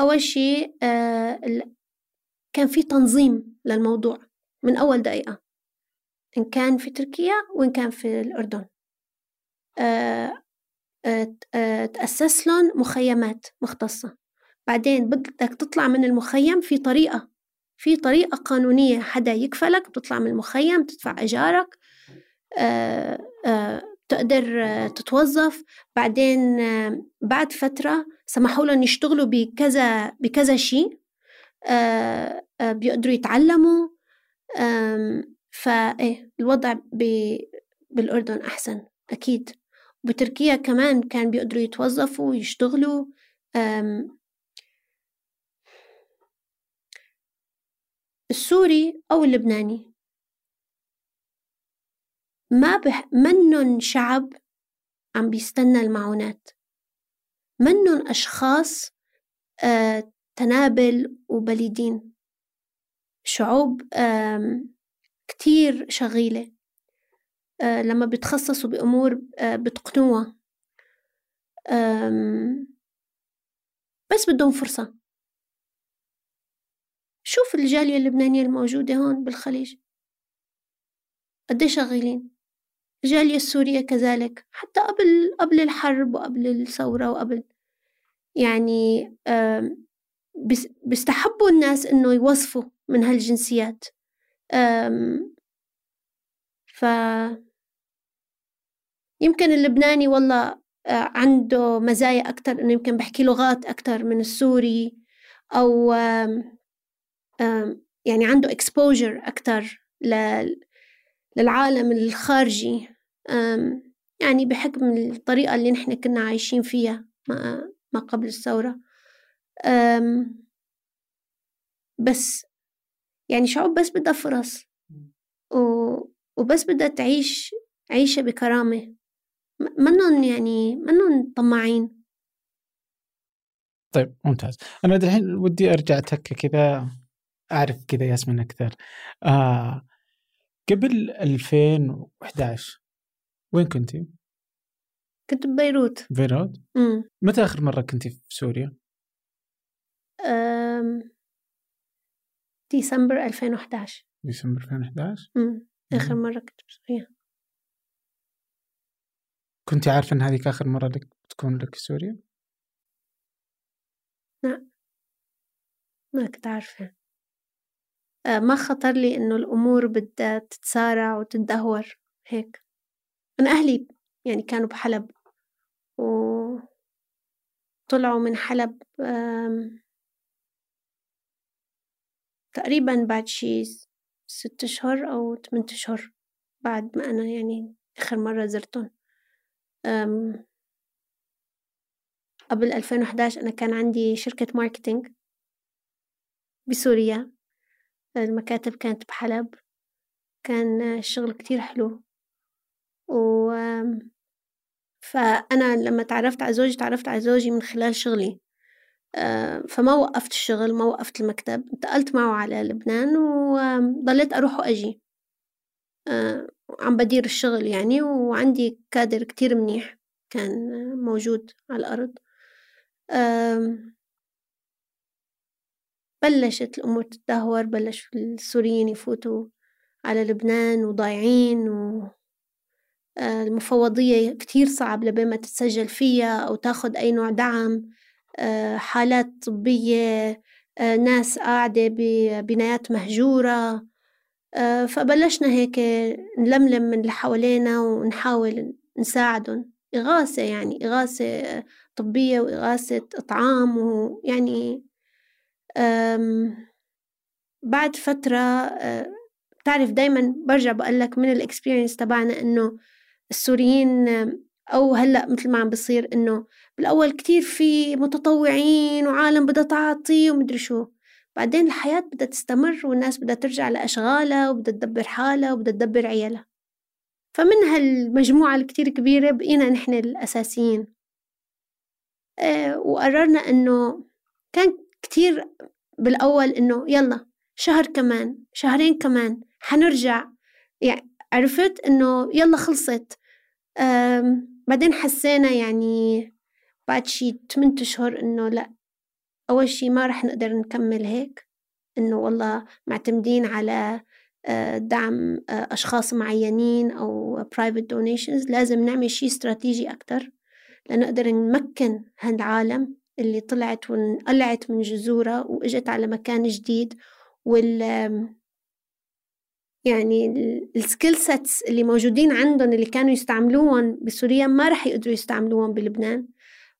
أول شيء آه كان في تنظيم للموضوع من أول دقيقة إن كان في تركيا وإن كان في الأردن. آه آه تأسس لهم مخيمات مختصة. بعدين بدك تطلع من المخيم في طريقة في طريقة قانونية حدا يكفلك بتطلع من المخيم تدفع إيجارك. تقدر تتوظف بعدين بعد فترة سمحوا لهم يشتغلوا بكذا بكذا شيء آه، آه، بيقدروا يتعلموا فايه الوضع بالأردن أحسن أكيد. بتركيا كمان كان بيقدروا يتوظفوا ويشتغلوا السوري أو اللبناني. ما بح منن شعب عم بيستنى المعونات. منن أشخاص آه تنابل وبليدين. شعوب آه كتير شغيلة. آه لما بيتخصصوا بأمور آه بتقنوها. بس بدهم فرصة. شوف الجالية اللبنانية الموجودة هون بالخليج. قد شغالين الجالية السورية كذلك حتى قبل قبل الحرب وقبل الثورة وقبل. يعني بيستحبوا الناس إنه يوظفوا من هالجنسيات. ف يمكن اللبناني والله آه، عنده مزايا أكتر إنه يمكن بحكي لغات أكتر من السوري أو يعني عنده exposure أكتر للعالم الخارجي يعني بحكم الطريقة اللي نحن كنا عايشين فيها ما قبل الثورة. بس يعني شعوب بس بدها فرص. وبس بدها تعيش عيشة بكرامة. منن يعني منن طماعين. طيب ممتاز. أنا الحين ودي أرجع تكة كذا أعرف كذا ياسمين أكثر. آه قبل 2011 وين كنتي؟ كنت ببيروت. بيروت؟ امم متى آخر مرة كنتي في سوريا؟ أم... ديسمبر 2011 ديسمبر 2011 امم آخر مرة كنت بسوريا كنت عارفة إن هذيك آخر مرة لك تكون لك سوريا؟ لا. ما كنت عارفة. ما خطر لي إنه الأمور بدها تتسارع وتتدهور هيك. أنا أهلي يعني كانوا بحلب وطلعوا من حلب تقريبا بعد شي ست أشهر أو ثمانية أشهر بعد ما أنا يعني آخر مرة زرتهم. قبل 2011 أنا كان عندي شركة ماركتينج بسوريا. المكاتب كانت بحلب. كان الشغل كتير حلو. و فأنا لما تعرفت على زوجي تعرفت على زوجي من خلال شغلي. آه، فما وقفت الشغل ما وقفت المكتب. انتقلت معه على لبنان وضليت أروح وأجي. آه، عم بدير الشغل يعني وعندي كادر كتير منيح كان موجود على الأرض. بلشت الأمور تتدهور بلش السوريين يفوتوا على لبنان وضايعين و آه، المفوضية كتير صعب لبين ما تتسجل فيها أو تاخد أي نوع دعم. آه، حالات طبية آه، ناس قاعدة ببنايات مهجورة. فبلشنا هيك نلملم من اللي حوالينا ونحاول نساعدهم. إغاثة يعني إغاثة طبية وإغاثة إطعام ويعني بعد فترة بتعرف دايما برجع بقولك من الإكسبيرينس تبعنا إنه السوريين أو هلأ مثل ما عم بصير إنه بالأول كتير في متطوعين وعالم بدها تعطي ومدري شو. بعدين الحياة بدها تستمر والناس بدها ترجع لأشغالها وبدها تدبر حالها وبدها تدبر عيالها. فمن هالمجموعة الكتير كبيرة بقينا نحن الأساسيين. آه وقررنا إنه كان كتير بالأول إنه يلا شهر كمان شهرين كمان حنرجع. يعني عرفت إنه يلا خلصت. بعدين حسينا يعني بعد شي 8 أشهر إنه لأ أول شي ما رح نقدر نكمل هيك. إنه والله معتمدين على آه، دعم آه، أشخاص معينين أو private donations. لازم نعمل شي استراتيجي أكتر لنقدر نمكن هالعالم. اللي طلعت وانقلعت من جذورها وإجت على مكان جديد وال يعني ال skill sets اللي موجودين عندهم اللي كانوا يستعملوهم بسوريا ما رح يقدروا يستعملوهم بلبنان.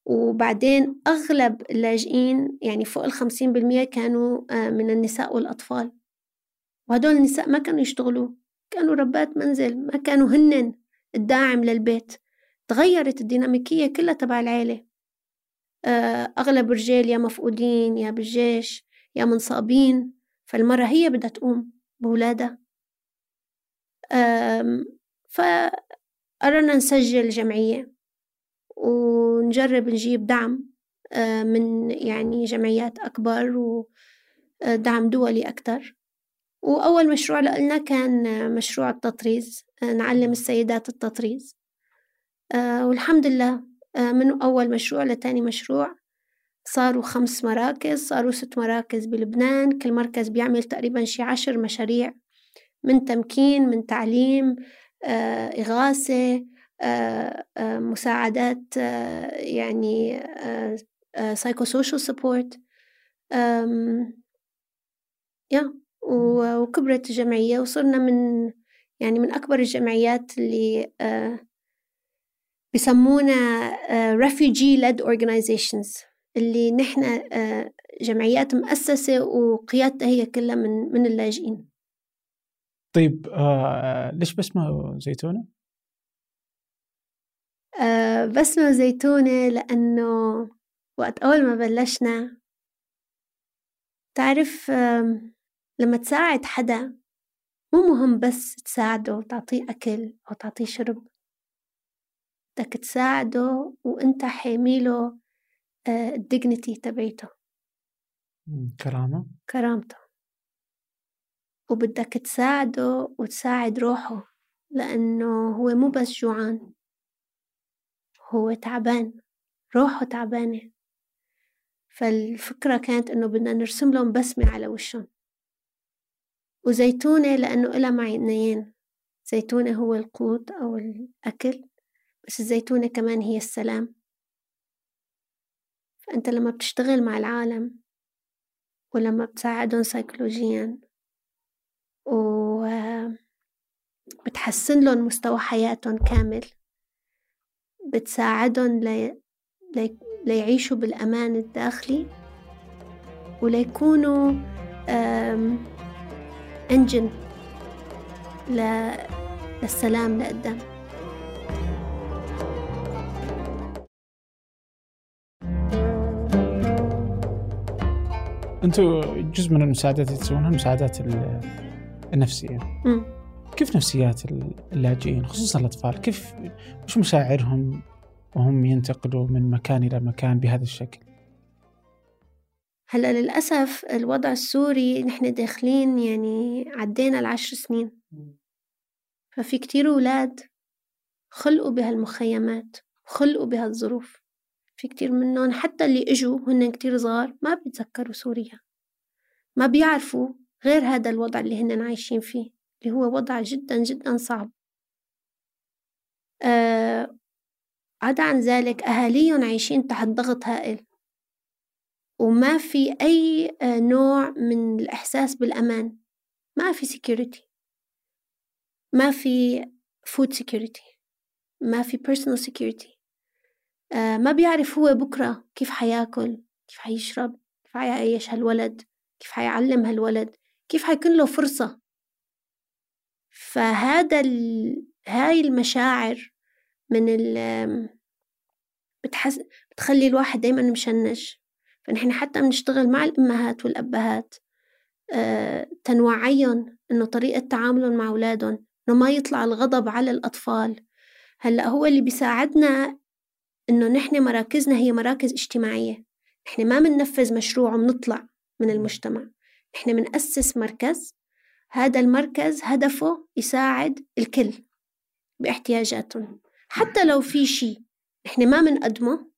وبعدين أغلب اللاجئين يعني فوق الخمسين بالمية كانوا آه، من النساء والأطفال. وهدول النساء ما كانوا يشتغلوا كانوا ربات منزل ما كانوا هنن الداعم للبيت. تغيرت الديناميكية كلها تبع العيلة. أغلب الرجال يا مفقودين يا بالجيش يا منصابين فالمرة هي بدها تقوم بولادها فقررنا نسجل جمعية ونجرب نجيب دعم آه، من يعني جمعيات أكبر ودعم آه، دولي أكتر. وأول مشروع لنا كان مشروع التطريز نعلم السيدات التطريز. آه، والحمد لله آه، من أول مشروع لتاني مشروع. صاروا خمس مراكز صاروا ست مراكز بلبنان. كل مركز بيعمل تقريبا شي عشر مشاريع من تمكين من تعليم آه، إغاثة مساعدات يعني psychosocial support يا وكبرت الجمعية وصرنا من يعني من أكبر الجمعيات اللي آه بسمونا آه refugee led organizations اللي نحن آه جمعيات مؤسسة وقيادتها هي كلها من من اللاجئين طيب آه ليش بسمة زيتونة؟ آه بسمة زيتونة لأنه وقت أول ما بلشنا تعرف لما تساعد حدا مو مهم بس تساعده وتعطيه أكل أو تعطيه شرب بدك تساعده وأنت حاميله آه، الديجنتي تبعيته. كرامة. كرامته. وبدك تساعده وتساعد روحه لأنه هو مو بس جوعان هو تعبان روحه تعبانة. فالفكرة كانت إنه بدنا نرسم لهم بسمة على وشهم. وزيتونة لأنه إلها معنيين زيتونة هو القوت أو الأكل بس الزيتونة كمان هي السلام. فأنت لما بتشتغل مع العالم ولما بتساعدهم سيكولوجيا و بتحسن لهم مستوى حياتهم كامل بتساعدهم لي... لي... ليعيشوا بالأمان الداخلي وليكونوا أم... انجن ل... للسلام لقدام. أنتوا جزء من المساعدات اللي تسوونها المساعدات النفسية. م. كيف نفسيات اللاجئين خصوصا الأطفال كيف وش مشاعرهم وهم ينتقلوا من مكان إلى مكان بهذا الشكل؟ هلا للأسف الوضع السوري نحن داخلين يعني عدينا العشر سنين. ففي كتير أولاد خلقوا بهالمخيمات خلقوا بهالظروف. في كتير منهم حتى اللي إجوا هن كتير صغار ما بيتذكروا سوريا. ما بيعرفوا غير هذا الوضع اللي هن عايشين فيه اللي هو وضع جدا جدا صعب. آه عدا عن ذلك أهاليهم عايشين تحت ضغط هائل. وما في أي آه، نوع من الإحساس بالأمان. ما في security. ما في food security. ما في personal security. ما بيعرف هو بكرة كيف حياكل كيف حيشرب كيف حيعيش هالولد كيف حيعلم هالولد كيف حيكون له فرصة. فهذا ال... هاي المشاعر من ال بتحس بتخلي الواحد دايما مشنج فنحن حتى بنشتغل مع الأمهات والأبهات آه تنوعيهم إنه طريقة تعاملهم مع أولادهم إنه ما يطلع الغضب على الأطفال. هلأ هو اللي بيساعدنا إنه نحن مراكزنا هي مراكز اجتماعية. نحن ما بننفذ مشروع وبنطلع من المجتمع. نحن بنأسس مركز. هذا المركز هدفه يساعد الكل باحتياجاتهم. حتى لو في شيء نحن ما بنقدمه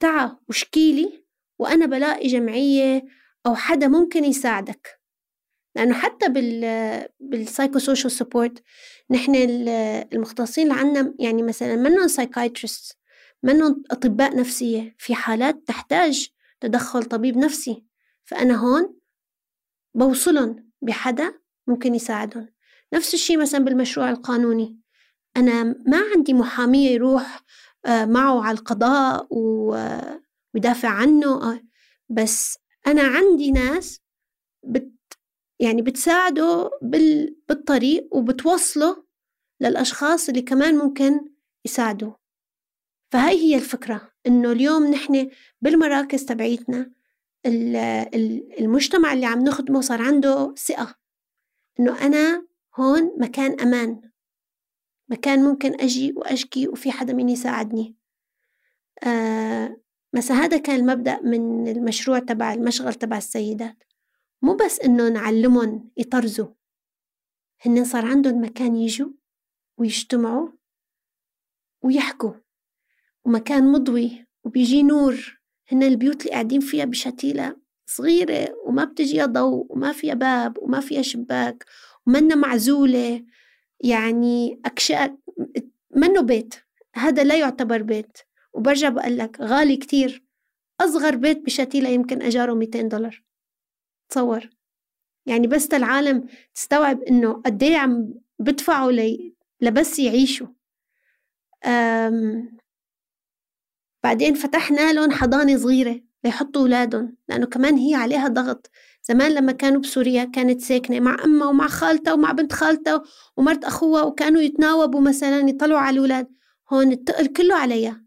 تعا وشكيلي وأنا بلاقي جمعية أو حدا ممكن يساعدك. لأنه حتى بال بال psychosocial support نحن المختصين اللي عنا يعني مثلا منهم psychiatrist منهم أطباء نفسية. في حالات تحتاج تدخل طبيب نفسي. فأنا هون بوصلهم بحدا ممكن يساعدهم. نفس الشيء مثلا بالمشروع القانوني. أنا ما عندي محامية يروح آه، معه على القضاء ويدافع عنه. آه، بس أنا عندي ناس بت يعني بتساعده بال بالطريق وبتوصله للأشخاص اللي كمان ممكن يساعدوا فهاي هي الفكرة إنه اليوم نحن بالمراكز تبعيتنا المجتمع اللي عم نخدمه صار عنده ثقة إنه أنا هون مكان أمان مكان ممكن أجي وأشكي وفي حدا مين يساعدني. آه مثلا هذا كان المبدأ من المشروع تبع المشغل تبع السيدات. مو بس إنه نعلمهم يطرزوا هن صار عندهم مكان يجوا ويجتمعوا ويحكوا. ومكان مضوي وبيجي نور. هن البيوت اللي قاعدين فيها بشتيلة صغيرة وما بتجيها ضوء وما فيها باب وما فيها شباك ومنا معزولة. يعني أكشاك منه بيت. هذا لا يعتبر بيت. وبرجع بقول لك غالي كتير. أصغر بيت بشتيلة يمكن أجاره 200 دولار. تصور. يعني بس العالم تستوعب إنه قد عم بدفعوا لي لبس يعيشوا. أم بعدين فتحنا لهم حضانة صغيرة ليحطوا أولادهم لأنه كمان هي عليها ضغط. زمان لما كانوا بسوريا كانت ساكنة مع أمها ومع خالتها ومع بنت خالتها ومرت أخوها وكانوا يتناوبوا مثلا يطلعوا على الأولاد. هون التقل كله عليها.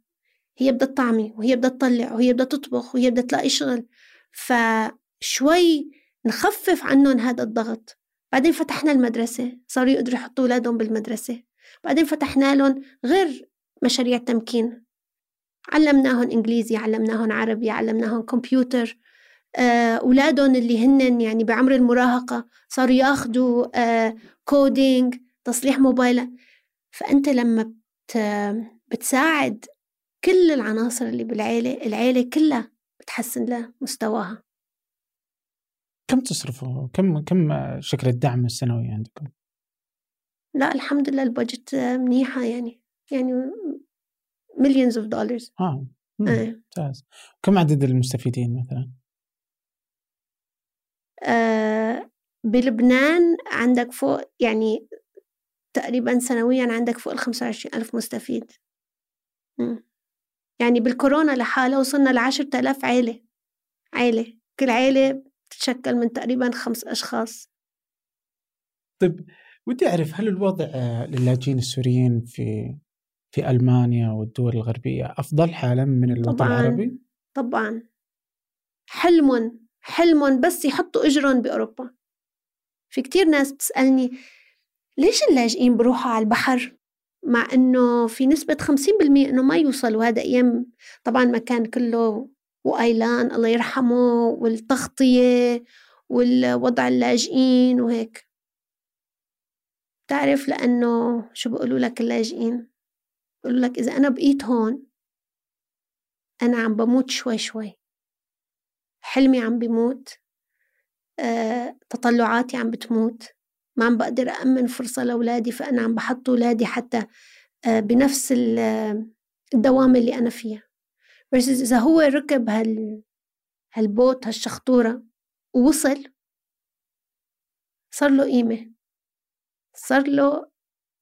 هي بدها تطعمي وهي بدها تطلع وهي بدها تطبخ وهي بدها تلاقي شغل. فشوي نخفف عنهم هذا الضغط. بعدين فتحنا المدرسة صاروا يقدروا يحطوا أولادهم بالمدرسة. بعدين فتحنا لهم غير مشاريع تمكين علمناهم إنجليزي علمناهم عربي علمناهم كمبيوتر آه، أولادهم اللي هن يعني بعمر المراهقة صاروا ياخدوا كودينج آه، تصليح موبايل فأنت لما بتساعد كل العناصر اللي بالعيلة العيلة كلها بتحسن لها مستواها كم تصرفوا؟ كم كم شكل الدعم السنوي عندكم؟ لا الحمد لله ال budget منيحة يعني يعني millions of dollars آه ممتاز. كم عدد المستفيدين مثلا؟ آه بلبنان عندك فوق يعني تقريبا سنويا عندك فوق ال 25 ألف مستفيد. يعني بالكورونا لحالها وصلنا ل 10000 عيلة. عيلة. كل عيلة تتشكل من تقريبا خمس أشخاص. طيب ودي أعرف هل الوضع للاجئين السوريين في في ألمانيا والدول الغربية أفضل حالا من الوطن طبعاً العربي؟ طبعا. حلم حلم بس يحطوا إجرهم بأوروبا. في كتير ناس بتسألني ليش اللاجئين بروحوا على البحر؟ مع إنه في نسبة 50% إنه ما يوصلوا هذا أيام. طبعا مكان كله وآيلان الله يرحمه والتغطية والوضع اللاجئين وهيك. بتعرف لأنه شو بيقولوا لك اللاجئين؟ بيقولوا لك إذا أنا بقيت هون أنا عم بموت شوي شوي. حلمي عم بيموت أه، تطلعاتي عم بتموت. ما عم بقدر أأمن فرصة لأولادي فأنا عم بحط أولادي حتى أه، بنفس الدوامة اللي أنا فيها. بس إذا هو ركب هال هال boat هالشخطورة ووصل صار له قيمة. صار له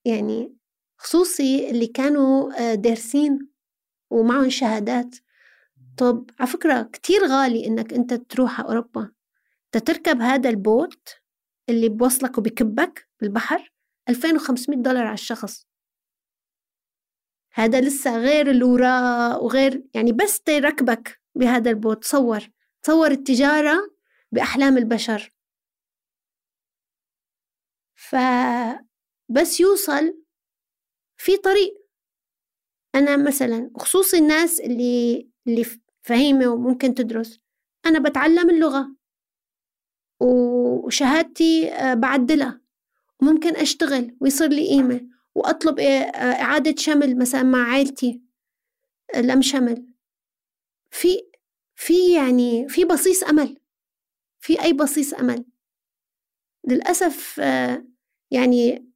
يعني خصوصي اللي كانوا آه، دارسين ومعهم شهادات. طب على فكرة كتير غالي إنك أنت تروح على أوروبا تتركب هذا ال boat اللي بوصلك وبكبك بالبحر 2500 دولار على الشخص. هذا لسه غير الوراء وغير يعني بس تركبك بهذا البوت تصور تصور التجارة بأحلام البشر. فبس يوصل في طريق. أنا مثلا خصوصي الناس اللي اللي فهيمة وممكن تدرس أنا بتعلم اللغة وشهادتي آه، بعدلها. وممكن أشتغل ويصير لي قيمة وأطلب إعادة شمل مثلا مع عائلتي. لم شمل. في في يعني في بصيص أمل. في أي بصيص أمل. للأسف آه، يعني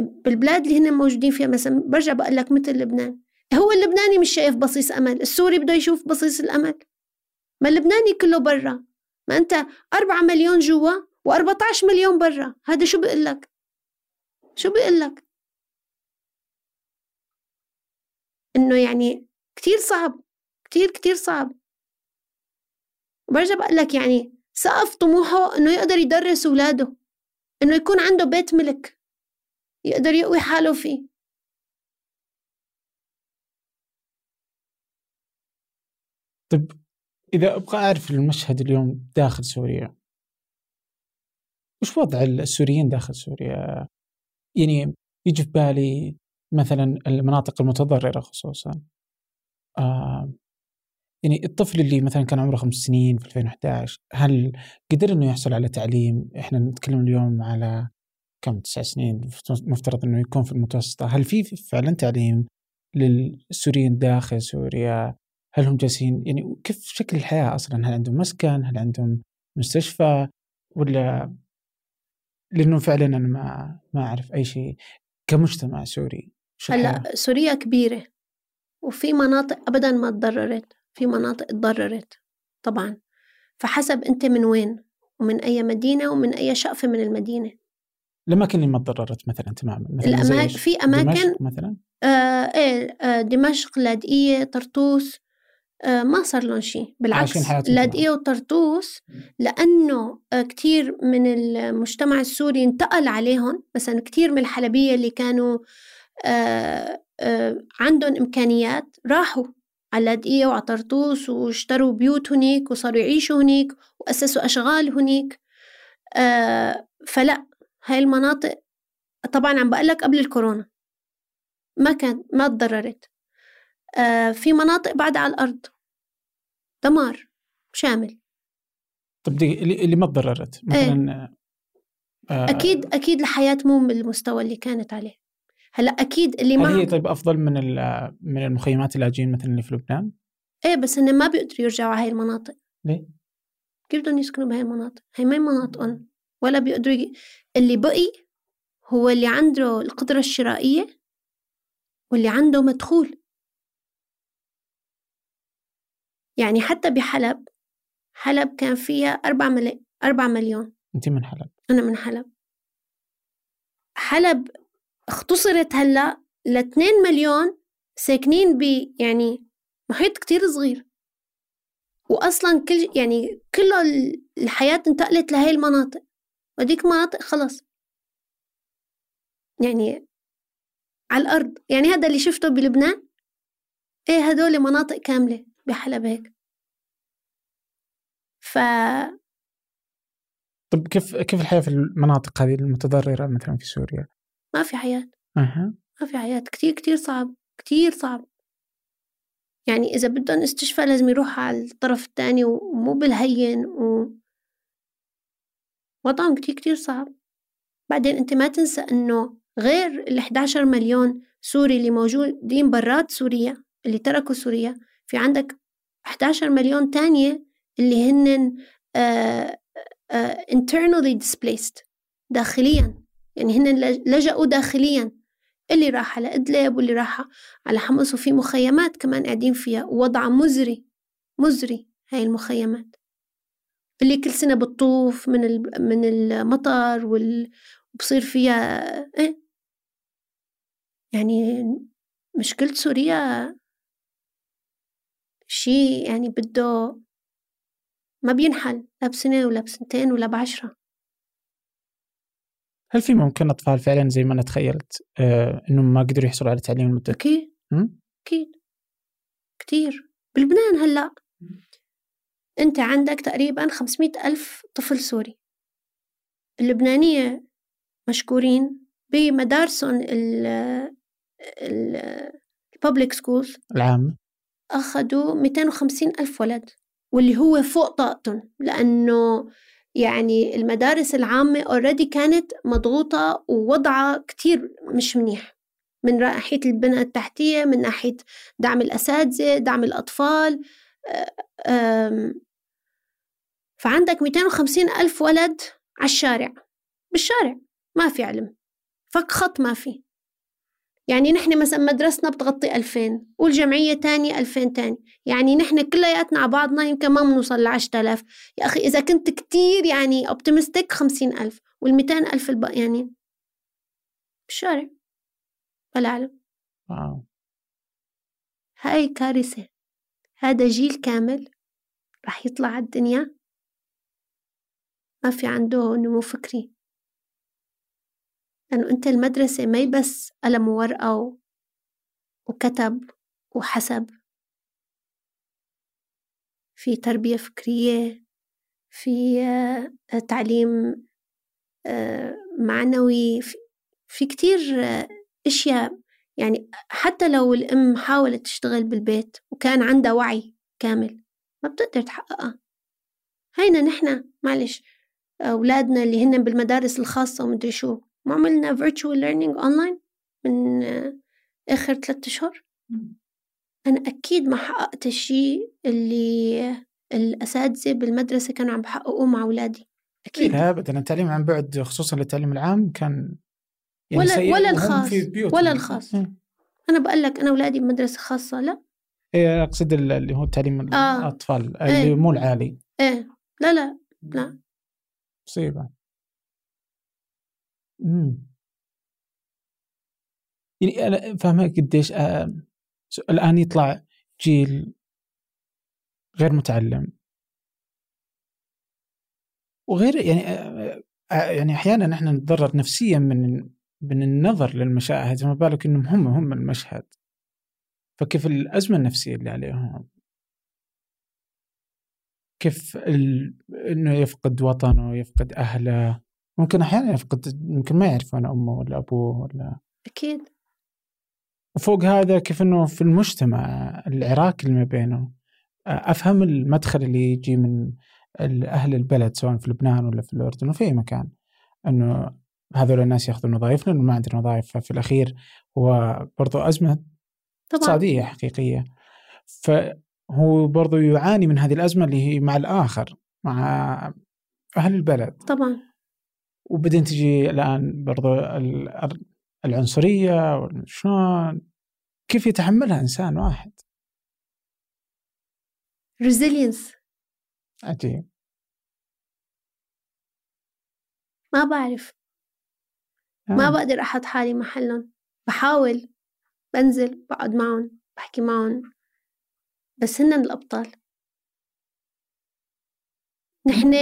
بالبلاد اللي هن موجودين فيها مثلا برجع بقول لك مثل لبنان. هو اللبناني مش شايف بصيص أمل. السوري بده يشوف بصيص الأمل. ما اللبناني كله برا. ما أنت أربعة مليون جوا و14 مليون برا. هذا شو بيقول لك؟ شو بيقول لك؟ إنه يعني كتير صعب. كتير كتير صعب. وبرجع بقول لك يعني سقف طموحه إنه يقدر يدرس أولاده إنه يكون عنده بيت ملك. يقدر يقوي حاله فيه طيب إذا أبغى أعرف المشهد اليوم داخل سوريا وش وضع السوريين داخل سوريا؟ يعني يجي في بالي مثلا المناطق المتضررة خصوصا آه يعني الطفل اللي مثلا كان عمره خمس سنين في 2011 هل قدر إنه يحصل على تعليم؟ إحنا نتكلم اليوم على كم؟ تسع سنين. مفترض إنه يكون في المتوسطة. هل في فعلا تعليم للسوريين داخل سوريا؟ هل هم جالسين يعني كيف شكل الحياة أصلا؟ هل عندهم مسكن؟ هل عندهم مستشفى؟ ولا لأنه فعلا أنا ما ما أعرف أي شيء. كمجتمع سوري هلأ سوريا كبيرة وفي مناطق أبدا ما تضررت. في مناطق تضررت طبعا. فحسب أنت من وين؟ ومن أي مدينة؟ ومن أي شقفة من المدينة. الأماكن اللي ما تضررت مثلا تماما مثلا الأماكن؟ في أماكن دمشق مثلا؟ آه إيه آه دمشق لاذقية طرطوس آه ما صار لهم شيء بالعكس لاذقية وطرطوس لأنه آه كتير من المجتمع السوري انتقل عليهم. مثلا كتير من الحلبية اللي كانوا آه آه عندهم إمكانيات راحوا على لاذقية وعلى طرطوس واشتروا بيوت هنيك وصاروا يعيشوا هنيك وأسسوا أشغال هنيك. آه فلا هاي المناطق طبعا عم بقول لك قبل الكورونا. ما كان ما تضررت. آه في مناطق بعد على الأرض. دمار شامل. طب دي اللي ما تضررت مثلا آه، أكيد أكيد الحياة مو بالمستوى اللي كانت عليه. هلأ أكيد اللي هل هي ما طيب أفضل من من المخيمات اللاجئين مثلا اللي في لبنان؟ إيه بس هن ما بيقدروا يرجعوا على هاي المناطق. ليه؟ كيف بدهم يسكنوا بهاي المناطق؟ هي ما هي مناطقهم. ولا بيقدروا ي... اللي بقي هو اللي عنده القدرة الشرائية واللي عنده مدخول. يعني حتى بحلب حلب كان فيها أربعة ملي... أربعة مليون. انت من حلب. أنا من حلب. حلب اختصرت هلا ل 2 مليون ساكنين ب يعني محيط كتير صغير. واصلا كل يعني كله ال- الحياة انتقلت لهي المناطق. وديك مناطق خلص يعني على الأرض. يعني هذا اللي شفته بلبنان. إيه هدول مناطق كاملة بحلب هيك. ف طب كيف كيف الحياة في المناطق هذه المتضررة مثلا في سوريا؟ ما في حياة. أها. ما في حياة. كتير كتير صعب. كتير صعب. يعني إذا بدهم استشفاء لازم يروح على الطرف التاني ومو بالهين و وضعهم كتير كتير صعب. بعدين أنت ما تنسى إنه غير ال 11 مليون سوري اللي موجودين برات سوريا اللي تركوا سوريا في عندك 11 مليون تانية اللي هن آه آه internally displaced داخليا. يعني هن لجأوا داخليا. اللي راح على إدلب واللي راح على حمص وفي مخيمات كمان قاعدين فيها. ووضعها مزري مزري هاي المخيمات. اللي كل سنة بتطوف من من المطر وال وبصير فيها إيه؟ يعني مشكلة سوريا شي يعني بده ما بينحل لا بسنة ولا بسنتين ولا بعشرة. هل في ممكن أطفال فعلا زي ما أنا تخيلت آه إنهم ما قدروا يحصلوا على تعليم لمدة أكيد؟ أكيد. كتير. بلبنان هلأ. أنت عندك تقريبا 500 ألف طفل سوري. اللبنانية مشكورين بمدارسهم ال ال ال public schools العامه أخذوا 250 ألف ولد واللي هو فوق طاقتهم لأنه يعني المدارس العامة already كانت مضغوطة ووضعها كتير مش منيح. من ناحية البنى التحتية من ناحية دعم الأساتذة دعم الأطفال. فعندك 250 ألف ولد على الشارع. بالشارع ما في علم. فك خط ما في. يعني نحن مثلا مدرستنا بتغطي 2000 والجمعية تانية 2000 تاني. يعني نحن كلياتنا على بعضنا يمكن ما بنوصل ل 10000 يا أخي إذا كنت كتير يعني optimistic 50000 وال 200000 الباقي يعني بالشارع. ولا أعلم wow. هاي كارثة. هذا جيل كامل راح يطلع على الدنيا. ما في عنده نمو فكري. لأنه أنت المدرسة ما بس قلم وورقة وكتب وحسب. في تربية فكرية في آه، تعليم آه، معنوي في, في كتير آه، أشياء يعني حتى لو الأم حاولت تشتغل بالبيت وكان عندها وعي كامل ما بتقدر تحققها. هينا نحن معلش أولادنا اللي هن بالمدارس الخاصة ومدري شو ما عملنا virtual learning online من آخر ثلاثة أشهر؟ أنا أكيد ما حققت الشيء اللي الأساتذة بالمدرسة كانوا عم بحققوه مع أولادي أكيد. لا ابدا التعليم عن بعد خصوصا للتعليم العام كان يعني ولا- ولا الخاص،. ولا الخاص. إيه. أنا بقول لك أنا أولادي بمدرسة خاصة لا إيه، أقصد ال- اللي هو تعليم آه. الأطفال إيه. اللي مو العالي إيه لا لا لا مصيبة إمم. يعني أنا فاهمة قديش آآ الآن يطلع جيل غير متعلم. وغير يعني آآ يعني أحيانًا إحنا نتضرر نفسيًا من من النظر للمشاهد فما بالك إنهم هم هم المشهد. فكيف الأزمة النفسية اللي عليهم. كيف ال إنه يفقد وطنه، يفقد أهله، ممكن أحيانًا يفقد يمكن ما يعرفون أمه ولا أبوه ولا أكيد. وفوق هذا كيف إنه في المجتمع العراك اللي ما بينه أفهم المدخل اللي يجي من أهل البلد سواء في لبنان ولا في الأردن وفي أي مكان إنه هذول الناس ياخذون وظائف لأنه ما عندنا وظائف. ففي الأخير هو برضو أزمة اقتصادية حقيقية. فهو برضو يعاني من هذه الأزمة اللي هي مع الآخر مع أهل البلد. طبعا. وبعدين تجي الآن برضو العنصرية شلون كيف يتحملها إنسان واحد؟ Resilience. عجيب. ما بعرف. ما بقدر أحط حالي محلهم. بحاول بنزل بقعد معهم بحكي معهم. بس هن الأبطال. نحن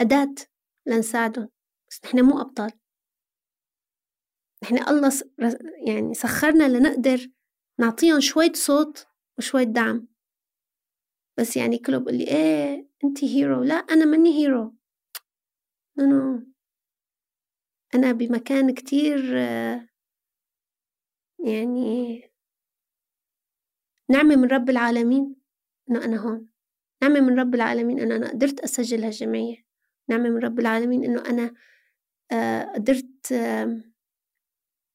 أداة لنساعدهم. بس نحن مو أبطال. نحن الله يعني سخرنا لنقدر نعطيهم شوية صوت وشوية دعم. بس يعني كله بقول لي إيه انت hero لا أنا ماني hero no no أنا بمكان كتير يعني نعمة من رب العالمين. انه أنا هون. نعمة من رب العالمين إنه أنا قدرت أسجل هالجمعية. نعمة من رب العالمين إنه أنا آه، قدرت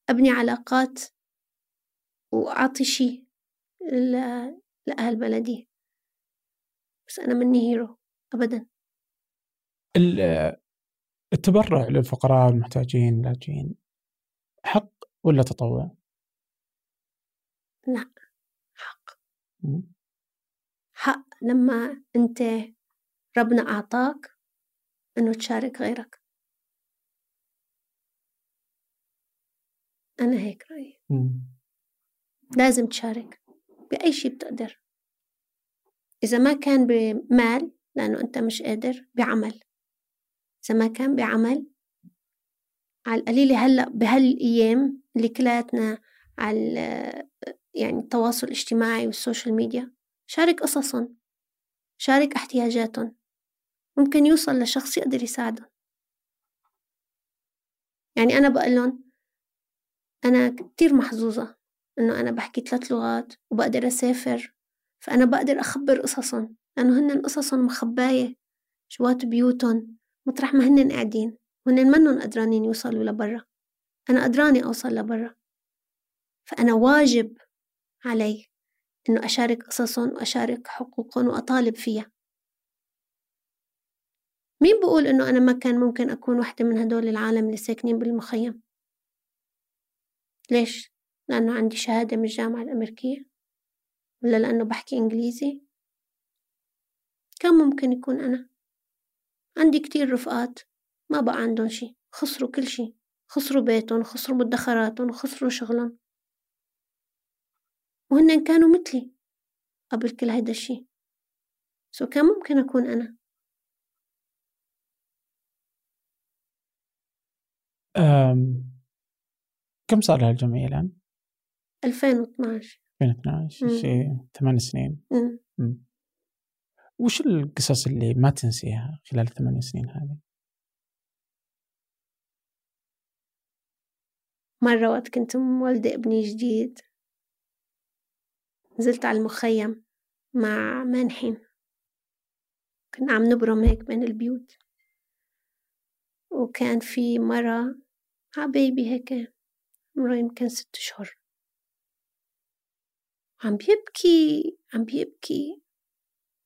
أبني علاقات وأعطي شي لأهل بلدي. بس أنا مني هيرو أبدا. التبرع للفقراء والمحتاجين اللاجئين حق ولا تطوع؟ لا حق. حق لما أنت ربنا أعطاك إنه تشارك غيرك. أنا هيك رأيي. لازم تشارك بأي شيء بتقدر. إذا ما كان بمال لأنه أنت مش قادر بعمل. إذا ما كان بعمل على القليلة هلأ بهالأيام اللي كلياتنا على يعني التواصل الاجتماعي والسوشيال ميديا شارك قصصهم شارك احتياجاتهم. ممكن يوصل لشخص يقدر يساعدهم. يعني أنا بقلن أنا كتير محظوظة إنه أنا بحكي ثلاث لغات وبقدر أسافر فأنا بقدر أخبر قصصهم. لأنه هن قصصهم مخباية جوات بيوتهم. مطرح ما هن قاعدين وهن منن قدرانين يوصلوا لبرا. أنا قدراني أوصل لبرا. فأنا واجب علي إنه أشارك قصصهم وأشارك حقوقهم وأطالب فيها. مين بقول إنه أنا ما كان ممكن أكون واحدة من هدول العالم اللي ساكنين بالمخيم؟ ليش؟ لأنه عندي شهادة من الجامعة الأمريكية؟ ولا لأنه بحكي إنجليزي؟ كان ممكن يكون أنا؟ عندي كتير رفقات ما بقى عندهم شي خسروا كل شي خسروا بيتهم خسروا مدخراتهم خسروا شغلهم. وهن كانوا مثلي قبل كل هيدا الشي. سو كان ممكن أكون أنا. أم... كم صار لها الجمعية الآن؟ 2012 2012 شيء ثمان سنين. مم. وش القصص اللي ما تنسيها خلال الثمان سنين هذه؟ مرة وقت كنت مولدة ابني جديد. نزلت على المخيم مع مانحين كنا عم نبرم هيك بين البيوت. وكان في مرة بيبي هيك عمره يمكن ست أشهر عم بيبكي عم بيبكي.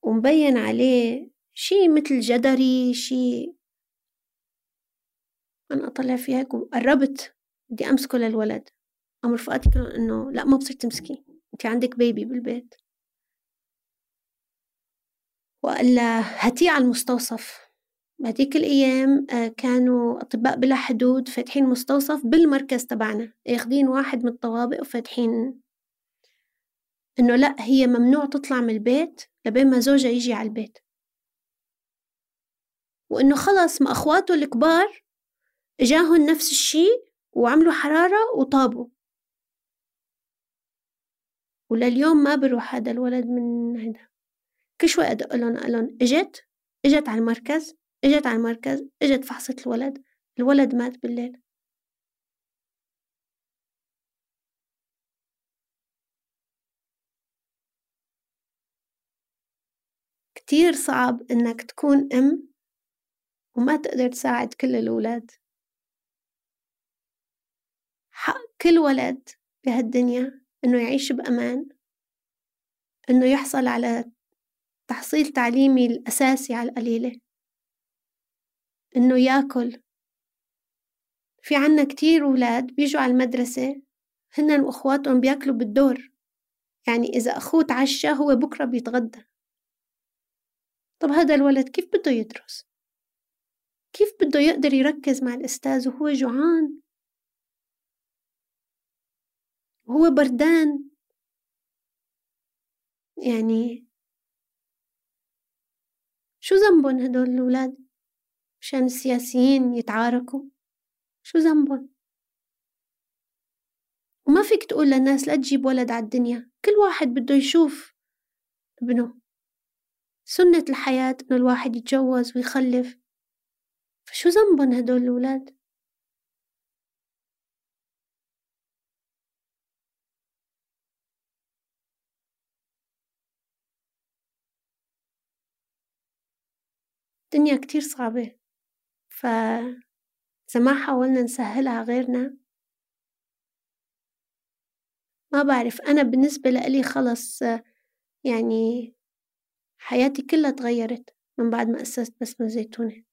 ومبين عليه شي مثل جدري شي أنا أطلع فيها هيك وقربت بدي أمسكه للولد. قام رفقاتي كانوا إنه لا ما بصير تمسكي أنت عندك بيبي بالبيت. وقال هاتيه على المستوصف. بهديك الأيام آه، كانوا أطباء بلا حدود فاتحين مستوصف بالمركز تبعنا ياخدين واحد من الطوابق وفاتحين. إنه لأ هي ممنوع تطلع من البيت. لبين ما زوجها يجي على البيت. وإنه خلص ما أخواته الكبار إجاهن نفس الشي وعملوا حرارة وطابوا. ولليوم ما بروح هذا الولد من هنا. كل شوي أدق لهم أقول إجت إجت على المركز إجت على المركز إجت فحصت الولد الولد مات بالليل. كتير صعب إنك تكون أم وما تقدر تساعد كل الأولاد حق كل ولد بهالدنيا إنه يعيش بأمان إنه يحصل على تحصيل تعليمي الأساسي على القليلة إنه ياكل. في عنا كتير ولاد بيجوا على المدرسة هن وأخواتهم بياكلوا بالدور يعني إذا أخوه تعشى هو بكرة بيتغدى. طب هذا الولد كيف بده يدرس؟ كيف بده يقدر يركز مع الأستاذ وهو جوعان؟ وهو بردان؟ يعني شو ذنبن هدول الولاد مشان السياسيين يتعاركوا؟ شو ذنبن وما فيك تقول للناس لا تجيب ولد على الدنيا كل واحد بده يشوف ابنه. سنة الحياة إنه الواحد يتجوز ويخلف. فشو ذنبن هدول الولاد الدنيا كتير صعبة. فإذا ما حاولنا نسهلها غيرنا ما بعرف. أنا بالنسبة لإلي خلص يعني حياتي كلها تغيرت من بعد ما أسست بسمة زيتونة.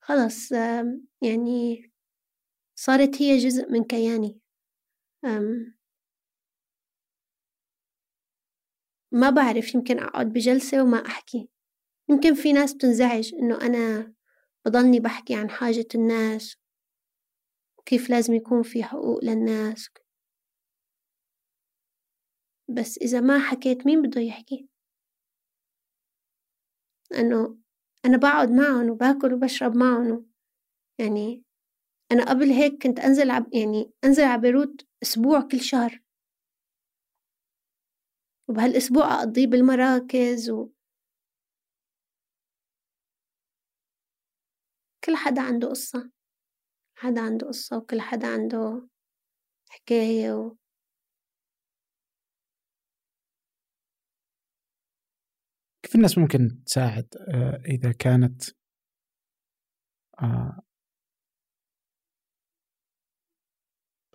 خلص يعني صارت هي جزء من كياني. ما بعرف يمكن أقعد بجلسة وما أحكي. يمكن في ناس بتنزعج إنه أنا بضلني بحكي عن حاجة الناس وكيف لازم يكون في حقوق للناس. بس إذا ما حكيت مين بده يحكي؟ لأنه أنا بقعد معهم وباكل وبشرب معهم. يعني أنا قبل هيك كنت أنزل عب يعني أنزل على بيروت أسبوع كل شهر. وبهالأسبوع أقضيه بالمراكز و كل حدا عنده قصة. حدا عنده قصة وكل حدا عنده حكاية و... كيف الناس ممكن تساعد آه، إذا كانت آه،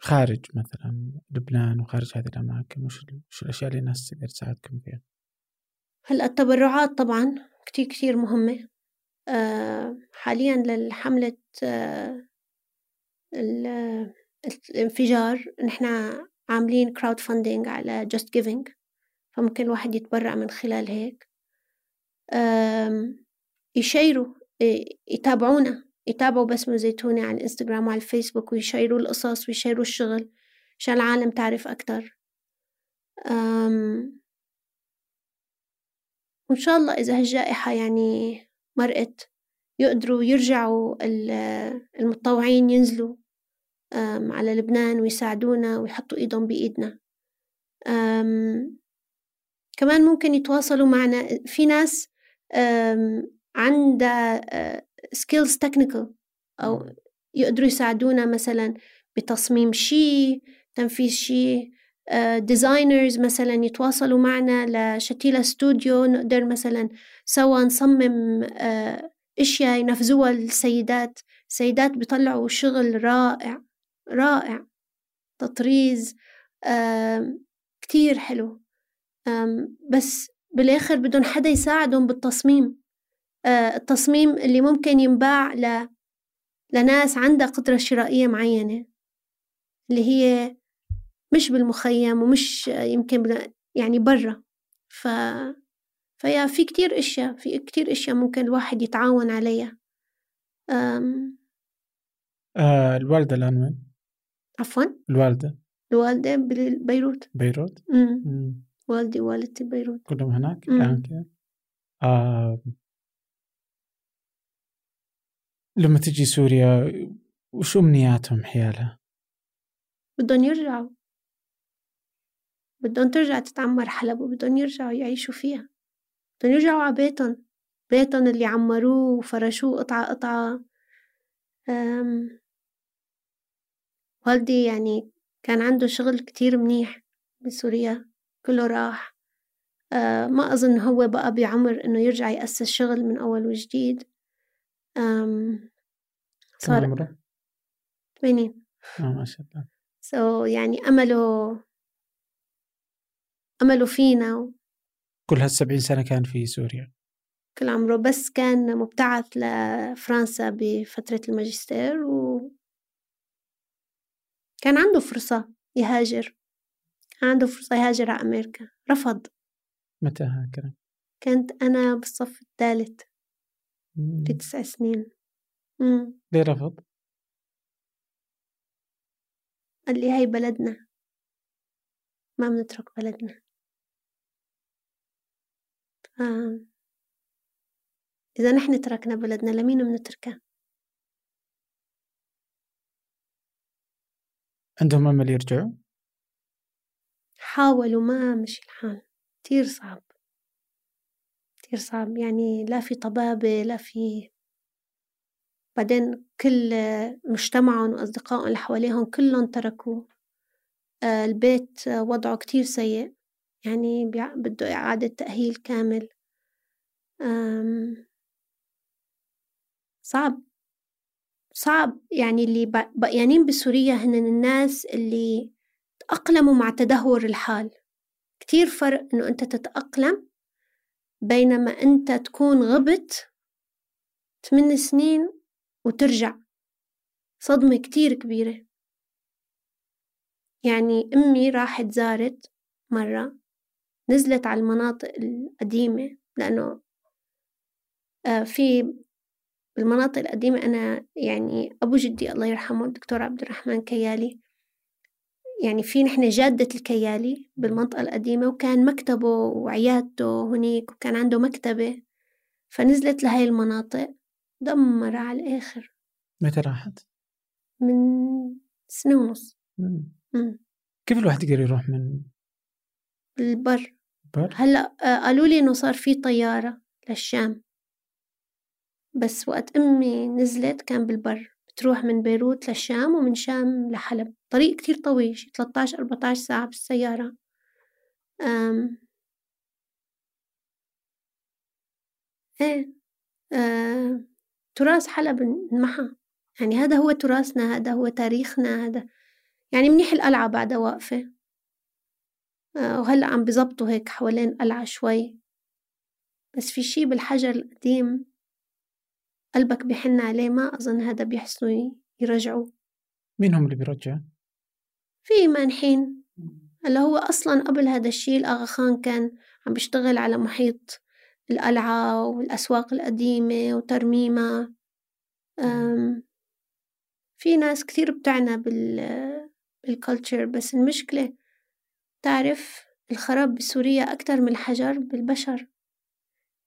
خارج مثلا لبنان وخارج هذه الأماكن؟ وش, وش الأشياء اللي الناس تقدر تساعدكم فيها؟ هلا التبرعات طبعا كتير كتير مهمة؟ آه، حاليا للحملة الانفجار نحن عاملين crowdfunding على JustGiving فممكن الواحد يتبرع من خلال هيك. ي share وا يتابعونا يتابعوا بسمة زيتونة على الإنستغرام وعلى الفيسبوك وي share وا القصص وي share وا الشغل عشان العالم تعرف أكتر. وإن شاء الله إذا هالجائحة يعني مرقت يقدروا يرجعوا المتطوعين ينزلوا على لبنان ويساعدونا ويحطوا إيدهم بإيدنا. كمان ممكن يتواصلوا معنا. في ناس عندها skills technical أو يقدروا يساعدونا مثلا بتصميم شيء تنفيذ شيء ديزاينرز مثلا يتواصلوا معنا لشتيلا استوديو نقدر مثلا سوا نصمم أشياء ينفذوها السيدات السيدات بيطلعوا شغل رائع رائع تطريز كتير حلو. بس بالآخر بدهم حدا يساعدهم بالتصميم التصميم اللي ممكن ينباع ل... لناس عندها قدرة شرائية معينة اللي هي مش بالمخيم ومش يمكن يعني برا ف فيا في كتير أشياء في كتير أشياء ممكن الواحد يتعاون عليها آمم آه الوالدة الآن وين؟ عفوًا؟ الوالدة الوالدة ببيروت. بيروت؟ إمم. والدي ووالدتي ببيروت. كلّهم هناك؟ آه لمّا تجي سوريا وش أمنياتهم حيالها؟ بدّن يرجعوا. بدّن ترجع تتعمّر حلب وبدّن يرجعوا يعيشوا فيها. بدّن يرجعوا ع بيتن، بيتن اللي عمّروه وفرشوه قطعة قطعة. آمم والدي يعني كان عنده شغل كتير منيح بسوريا كله راح. آه ما أظن هو بقى بعمر إنه يرجع يأسس شغل من أول وجديد. صار عمره؟ 80. آه ما شاء الله. so يعني أمله أمله فينا كل هال70 سنة كان في سوريا. كل عمره بس كان مبتعث لفرنسا بفترة الماجستير و كان عنده فرصة يهاجر، عنده فرصة يهاجر على أمريكا، رفض. متى ها الكلام؟ كنت أنا بالصف الثالث. في 9 سنين. إمم. ليه رفض؟ قال لي هاي بلدنا. ما بنترك بلدنا. ف إذا نحن تركنا بلدنا لمين بنتركها؟ عندهم أمل يرجعوا؟ حاولوا ما مشي الحال، كتير صعب. كتير صعب، يعني لا في طبابة لا في بعدين كل مجتمعهم وأصدقائهم اللي حواليهم كلّن تركوه. آه، البيت وضعه كتير سيء، يعني بده إعادة تأهيل كامل. صعب، صعب يعني اللي بقيانين بسوريا هنن الناس اللي تأقلموا مع تدهور الحال، كتير فرق إنه أنت تتأقلم بينما أنت تكون غبت 8 سنين وترجع، صدمة كتير كبيرة. يعني أمي راحت زارت مرة نزلت على المناطق القديمة لأنه آه، في بالمناطق القديمة أنا يعني أبو جدي الله يرحمه الدكتور عبد الرحمن كيالي يعني في نحن جادة الكيالي بالمنطقة القديمة وكان مكتبه وعيادته هنيك وكان عنده مكتبة فنزلت لهاي المناطق دمر على الآخر متى راحت؟ من سنة ونص. مم. كيف الواحد يقدر يروح من بالبر بر؟ هلأ آه، قالوا لي إنه صار في طيارة للشام بس وقت أمي نزلت كان بالبر بتروح من بيروت للشام ومن شام لحلب. طريق كتير طويل شي 13 14 ساعة بالسيارة. أم إيه آه، تراث حلب انمحى يعني هذا هو تراثنا هذا هو تاريخنا هذا يعني منيح القلعة بعدها واقفة آه، وهلأ عم بزبطوا هيك حوالين القلعة شوي. بس في شي بالحجر القديم قلبك بيحن عليه ما أظن هذا بيحسنوا يرجعوا. مين هم اللي بيرجعوا؟ في مانحين هلا هو أصلا قبل هذا الشي الأغا خان كان عم بيشتغل على محيط القلعة والأسواق القديمة وترميمها. في ناس كتير بتعنى بال بالكالتشر بس المشكلة تعرف الخراب بسوريا أكتر من الحجر بالبشر.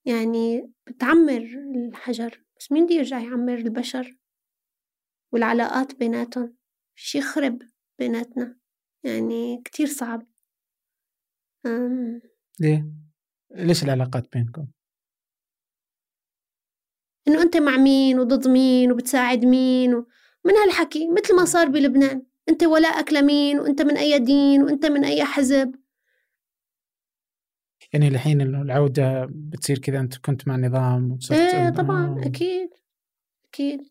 يعني بتعمر الحجر. بس مين بده يرجع يعمر البشر؟ والعلاقات بيناتهم في شي خرب بيناتنا يعني كتير صعب. أم، ليه؟ ليش العلاقات بينكم؟ إنه أنت مع مين وضد مين وبتساعد مين و... من هالحكي؟ مثل ما صار بلبنان أنت ولاءك لمين وأنت من أي دين وأنت من أي حزب؟ يعني الحين إنه العودة بتصير كذا أنت كنت مع النظام وصرت إيه إنه- طبعا آه. أكيد أكيد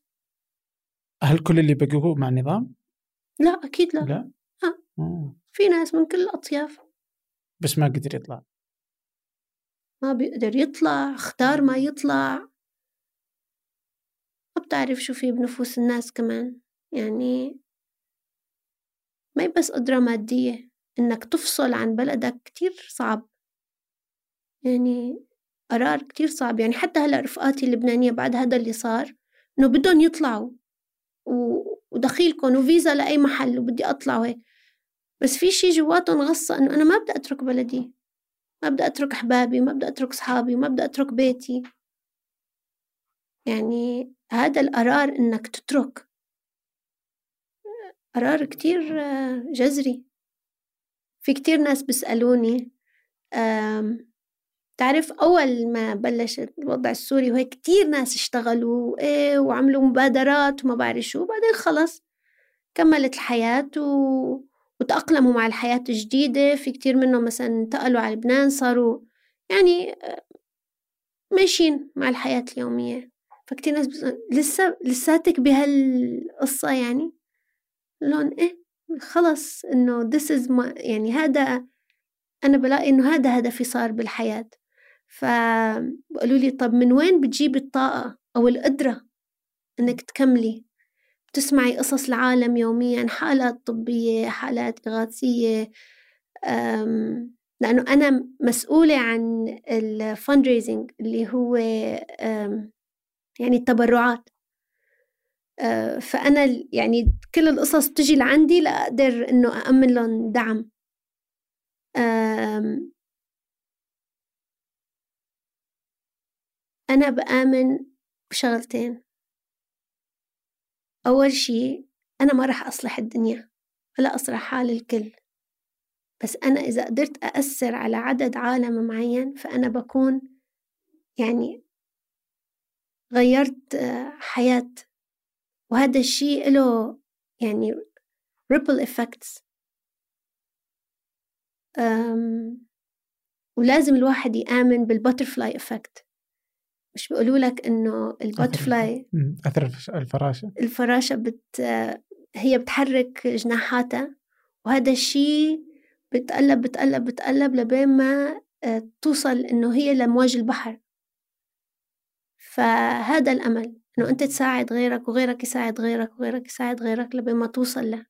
هل كل اللي بقوا مع النظام؟ لا أكيد لا, لا. آه. آه. في ناس من كل الأطياف بس ما قدر يطلع ما بيقدر يطلع اختار ما يطلع ما بتعرف شو في بنفوس الناس كمان يعني ما بس قدرة مادية إنك تفصل عن بلدك كتير صعب يعني قرار كتير صعب. يعني حتى هلأ رفقاتي اللبنانية بعد هذا اللي صار إنه بدهم يطلعوا ودخيلكم وفيزا لأي محل وبدي أطلع وهيك. بس في شي جواتهم غصة إنه أنا ما بدي أترك بلدي ما بدي أترك أحبابي ما بدي أترك أصحابي ما بدي أترك بيتي. يعني هذا القرار إنك تترك قرار كتير جذري. في كتير ناس بيسألوني تعرف أول ما بلش الوضع السوري وهيك كتير ناس اشتغلوا إيه وعملوا مبادرات وما بعرف شو بعدين خلص كملت الحياة و... وتأقلموا مع الحياة الجديدة. في كتير منهم مثلا انتقلوا على لبنان صاروا يعني ماشيين مع الحياة اليومية. فكتير ناس بس... لسه لساتك بهالقصة يعني؟ لون إيه خلص إنه this is my يعني هذا أنا بلاقي إنه هذا هدفي صار بالحياة. فقالوا لي طب من وين بتجيبي الطاقة أو القدرة إنك تكملي؟ تسمعي قصص العالم يوميا حالات طبية حالات إغاثية لأنه أنا مسؤولة عن الفندريزنج اللي هو يعني التبرعات. آه، فأنا يعني كل القصص بتجي لعندي لأقدر إنه أأمن لهم دعم. أنا بآمن بشغلتين. أول شي أنا ما رح أصلح الدنيا ولا أصلح حال الكل. بس أنا إذا قدرت أأثر على عدد عالم معين فأنا بكون يعني غيرت حياة. وهذا الشيء له يعني ripple effects. ولازم الواحد يآمن بالبutterfly effect. مش بيقولوا لك؟ إنه البوتفلاي أثر الفراشة. الفراشة بت هي بتحرك جناحاتها وهذا الشيء بتقلب بتقلب بتقلب لبين ما آه، توصل إنه هي لمواج البحر. فهذا الأمل إنه أنت تساعد غيرك وغيرك يساعد غيرك وغيرك يساعد غيرك لبين ما توصل له.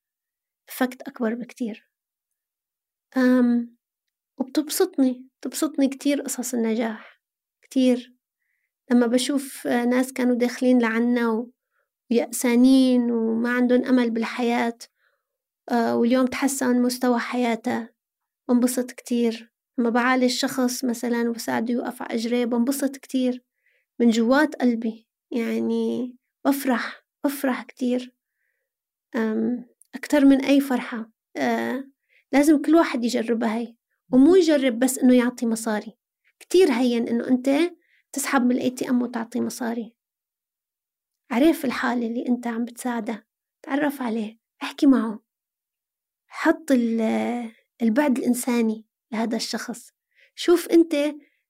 فكت أكبر بكتير. أم وبتبسطني بتبسطني كتير قصص النجاح كتير. لما بشوف ناس كانوا داخلين لعنا ويأسانين وما عندهم أمل بالحياة آه، واليوم تحسن مستوى حياته بنبسط كتير. لما بعالج شخص مثلا وبساعده يوقف على أجريه بنبسط كتير. من جوات قلبي. يعني بفرح بفرح كتير. أكتر من أي فرحة. آه، لازم كل واحد يجربها هي. ومو يجرب بس إنه يعطي مصاري. كتير هين إنه أنت تسحب من ال ATM وتعطيه مصاري. عرف الحالة اللي انت عم بتساعده تعرف عليه احكي معه. حط البعد الإنساني لهذا الشخص. شوف أنت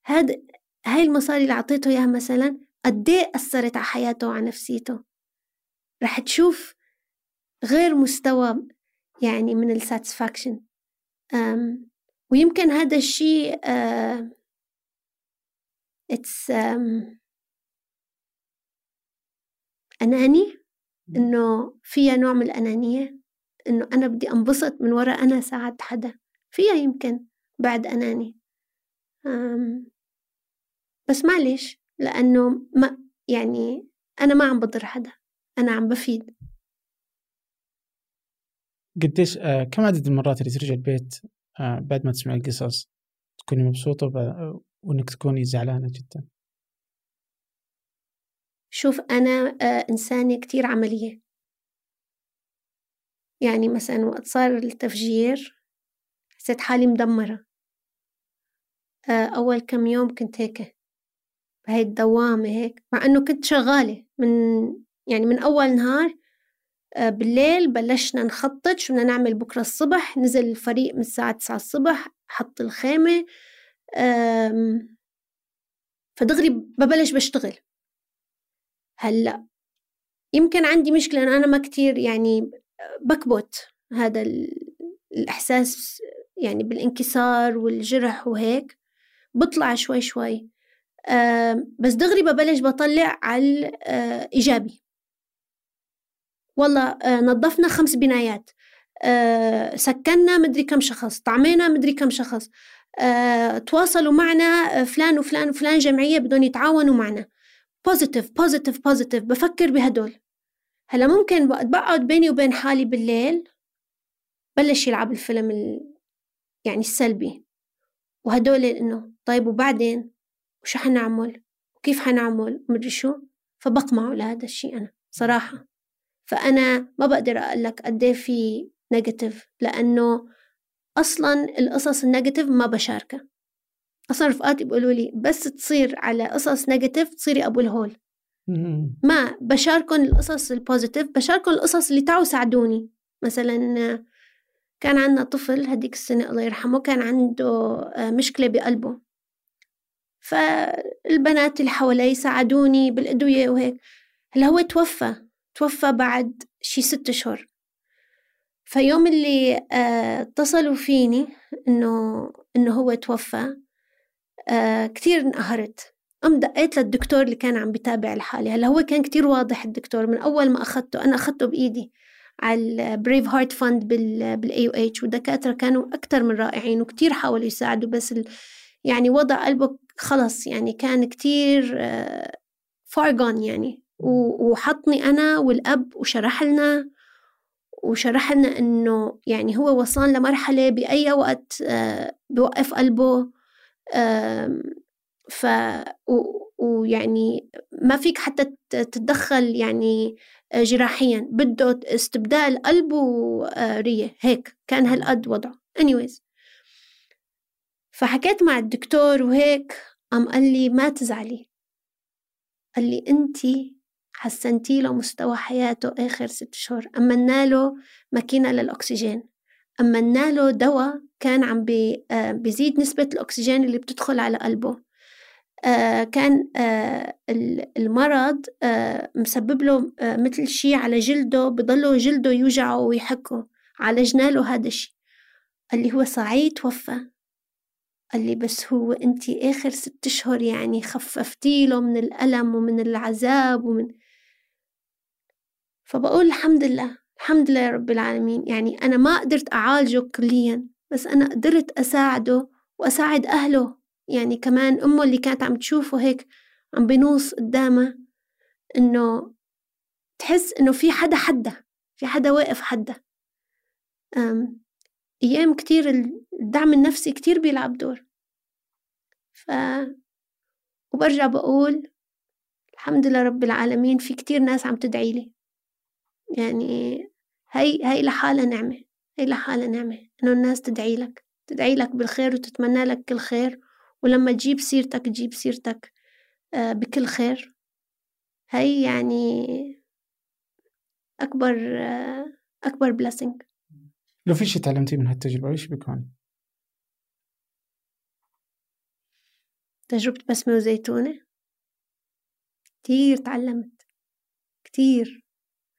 هاد هاي المصاري اللي أعطيته إياها مثلا قد إيه أثرت على حياته وعلى نفسيته. رح تشوف غير مستوى يعني من الساتسفاكشن. ويمكن هذا الشيء it's um, أناني؟ إنه فيها نوع من الأنانية. إنه أنا بدي أنبسط من وراء أنا ساعدت حدا. فيها يمكن بعد أناني. um, بس معلش لأنه ما يعني أنا ما عم بضر حدا. أنا عم بفيد. قديش آه كم عدد المرات اللي ترجع البيت آه بعد ما تسمع القصص؟ تكوني مبسوطة وإنك تكوني زعلانة جدا. شوف أنا آه، إنسانة كتير عملية. يعني مثلا وقت صار التفجير حسيت حالي مدمرة. آه، أول كم يوم كنت هيك بهي الدوامة هيك مع إنه كنت شغالة من يعني من أول نهار آه، بالليل بلشنا نخطط شو بدنا نعمل بكرة الصبح. نزل الفريق من الساعة تسعة الصبح حط الخيمة فدغري ببلش بشتغل. هلأ يمكن عندي مشكلة أنا ما كتير يعني بكبت هذا الإحساس يعني بالإنكسار والجرح وهيك. بطلع شوي شوي. بس دغري ببلش بطلع على الإيجابي والله آه، نظفنا خمس بنايات. آه، سكننا مدري كم شخص طعمينا مدري كم شخص. تواصلوا معنا فلان وفلان وفلان جمعية بدهم يتعاونوا معنا. positive positive positive بفكر بهدول. هلا ممكن بقعد بيني وبين حالي بالليل بلش يلعب الفيلم ال... يعني السلبي. وهدول إنه طيب وبعدين؟ وشو حنعمل؟ وكيف حنعمل؟ ومدري شو؟ فبقمعه لهذا الشيء أنا صراحة. فأنا ما بقدر أقول لك قد إيه في negative لأنه أصلا القصص ال negative ما بشاركها أصلا رفقاتي بيقولوا لي بس تصير على قصص negative تصيري أبو الهول. ما بشاركهم القصص ال positive بشاركهم القصص اللي تعوا ساعدوني. مثلا كان عندنا طفل هديك السنة الله يرحمه كان عنده مشكلة بقلبه. فالبنات اللي حوالي ساعدوني بالأدوية وهيك. هلا هو توفى توفى بعد شي ست أشهر فيوم اللي آه، اتصلوا فيني إنه إنه هو توفى آه، كتير انقهرت. قمت دقيت للدكتور اللي كان عم بتابع الحالة. هلأ هو كان كتير واضح الدكتور من أول ما أخذته أنا أخذته بإيدي على ال Brave Heart Fund بال AUH والدكاترة كانوا أكتر من رائعين وكتير حاولوا يساعدوا بس ال... يعني وضع قلبه خلص يعني كان كتير far gone آه، يعني. وحطني أنا والأب وشرح لنا وشرح لنا إنه يعني هو وصل لمرحلة بأي وقت آه، بوقف قلبه ف ويعني ما فيك حتى تتدخل يعني جراحيا بده استبدال قلب ورية هيك كان هالقد وضعه. Anyways. فحكيت مع الدكتور وهيك قام قال لي ما تزعلي. قال لي انتي حسنتي له مستوى حياته آخر ست شهور. أمنا له ماكينة للأكسجين. أمنا له دواء كان عم آه، بيزيد نسبة الأكسجين اللي بتدخل على قلبه. آه، كان آه، المرض مسبب له مثل شي على جلده بضله جلده يوجعه ويحكه. عالجنا له هذا الشي قال لي هو صعيد توفى. قال لي بس هو انتي آخر ست اشهر يعني خففتي له من الألم ومن العذاب ومن فبقول الحمد لله الحمد لله يا رب العالمين. يعني أنا ما قدرت أعالجه كليا بس أنا قدرت أساعده وأساعد أهله. يعني كمان أمه اللي كانت عم تشوفه هيك عم بنوص قدامه إنه تحس إنه في حدا حدا في حدا واقف حدا. أيام كتير الدعم النفسي كتير بيلعب دور. ف وبرجع بقول الحمد لله رب العالمين في كتير ناس عم تدعي لي. يعني هي هي لحالها نعمة هي لحالها نعمة إنه الناس تدعي لك تدعي لك بالخير وتتمنى لك كل خير ولما تجيب سيرتك تجيب سيرتك آه، بكل خير. هي يعني أكبر آه، أكبر بلاسنج لو في شي تعلمتي من هالتجربة إيش بيكون؟ تجربة بسمة وزيتونة. كتير تعلمت كتير.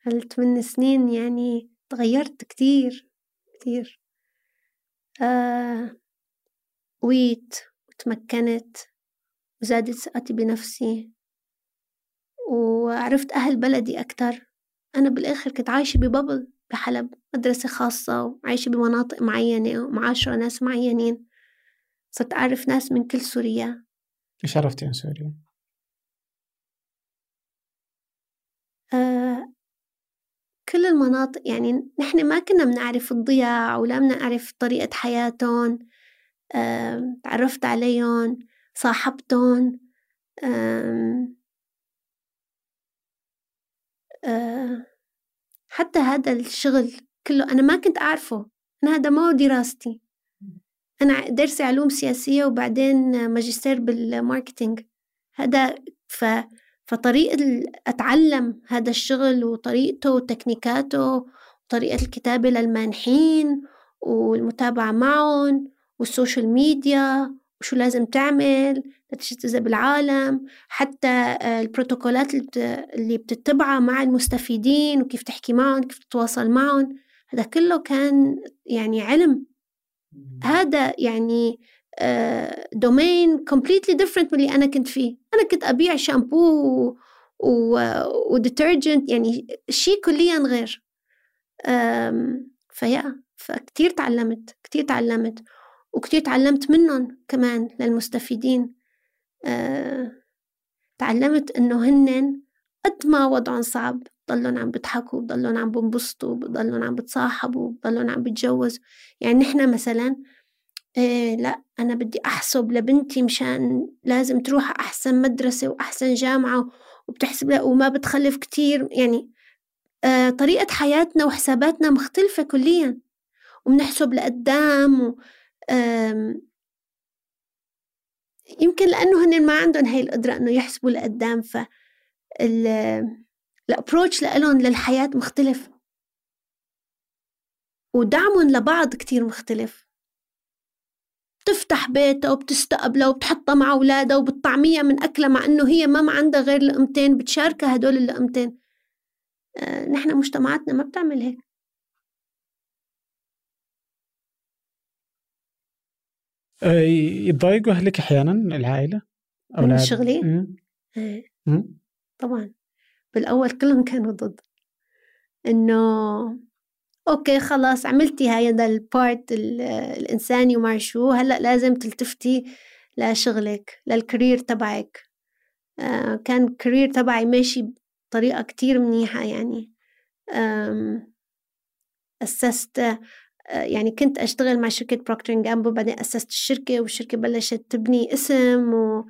هالثمان سنين يعني تغيرت كتير كتير. آه قويت وتمكنت وزادت ثقتي بنفسي وعرفت أهل بلدي أكتر. أنا بالآخر كنت عايشة ببابل بحلب مدرسة خاصة وعايشة بمناطق معينة ومعاشرة ناس معينين. صرت أعرف ناس من كل سوريا. إيش عرفتي عن سوريا؟ آه كل المناطق يعني نحن ما كنا بنعرف الضياع ولا بنعرف طريقة حياتهم تعرفت عليهم صاحبتهم حتى هذا الشغل كله أنا ما كنت أعرفه أنا هذا ما هو دراستي. أنا درسي علوم سياسية وبعدين ماجستير بال marketing. هذا ف فطريقة أتعلم هذا الشغل وطريقته وتكنيكاته وطريقة الكتابة للمانحين والمتابعة معهم وال social media وشو لازم تعمل لتجتذب العالم حتى البروتوكولات اللي بتتبعها مع المستفيدين وكيف تحكي معهم كيف تتواصل معهم هذا كله كان يعني علم. هذا يعني domain completely different من اللي أنا كنت فيه. أنا كنت أبيع شامبو. و detergent يعني شيء كليا غير. فيا فكتير تعلمت كتير تعلمت. وكتير تعلمت منهم كمان للمستفيدين. أه... تعلمت إنه هنن قد ما وضعهم صعب. بضلهم عم بيضحكوا بضلهم عم بنبسطوا بضلهم عم بتصاحبوا بضلهم عم بيتجوزوا. يعني نحن مثلا إيه لا أنا بدي أحسب لبنتي مشان لازم تروح أحسن مدرسة وأحسن جامعة وبتحسب لها وما بتخلف كتير يعني آه طريقة حياتنا وحساباتنا مختلفة كليا. وبنحسب لقدام و يمكن لأنه هن ما عندهم هاي القدرة إنه يحسبوا لقدام ف الابروتش لإلهم للحياة مختلف. ودعمهم لبعض كتير مختلف. بتفتح بيتها وبتستقبلها وبتحطها مع أولادها وبتطعميها من أكلها مع إنه هي ما عندها غير لقمتين بتشاركها هدول اللقمتين آه نحن مجتمعاتنا ما بتعمل هيك. آه، يتضايقوا أهلك أحيانا العائلة؟ من شغلي؟ إيه. طبعا. بالأول كلهم كانوا ضد. إنه okay خلاص عملتي هذا ال part الإنساني وما شو؟ هلأ لازم تلتفتي لشغلك لل career تبعك. آه كان ال career تبعي ماشي بطريقة كتير منيحة يعني. أسست آه يعني كنت أشتغل مع شركة بروكتر جامبو بعدين أسست الشركة والشركة بلشت تبني اسم و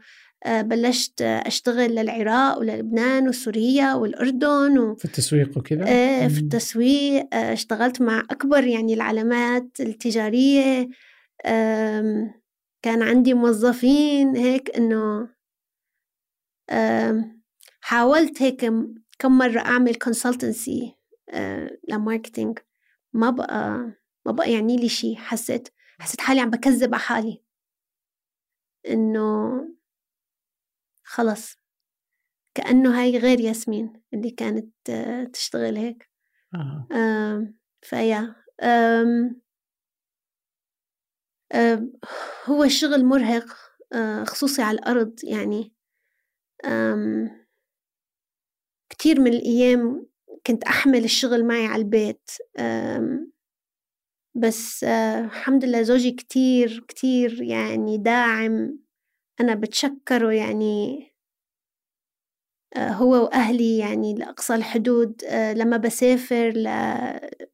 بلشت أشتغل للعراق وللبنان وسوريا والأردن و... في التسويق وكذا؟ إيه في التسويق آه، اشتغلت مع أكبر يعني العلامات التجارية كان عندي موظفين هيك إنه حاولت هيك كم مرة أعمل consultancy آه، ل marketing. ما بقى ما بقى يعني لي شيء حسيت حسيت حالي عم بكذب على حالي. إنه خلص كأنه هاي غير ياسمين اللي كانت تشتغل هيك. آه. آه فيا هو الشغل مرهق آه خصوصي على الأرض يعني. كتير من الأيام كنت أحمل الشغل معي على البيت. بس آه الحمد لله زوجي كتير كتير يعني داعم. أنا بتشكره يعني آه، هو وأهلي يعني لأقصى الحدود آه، لما بسافر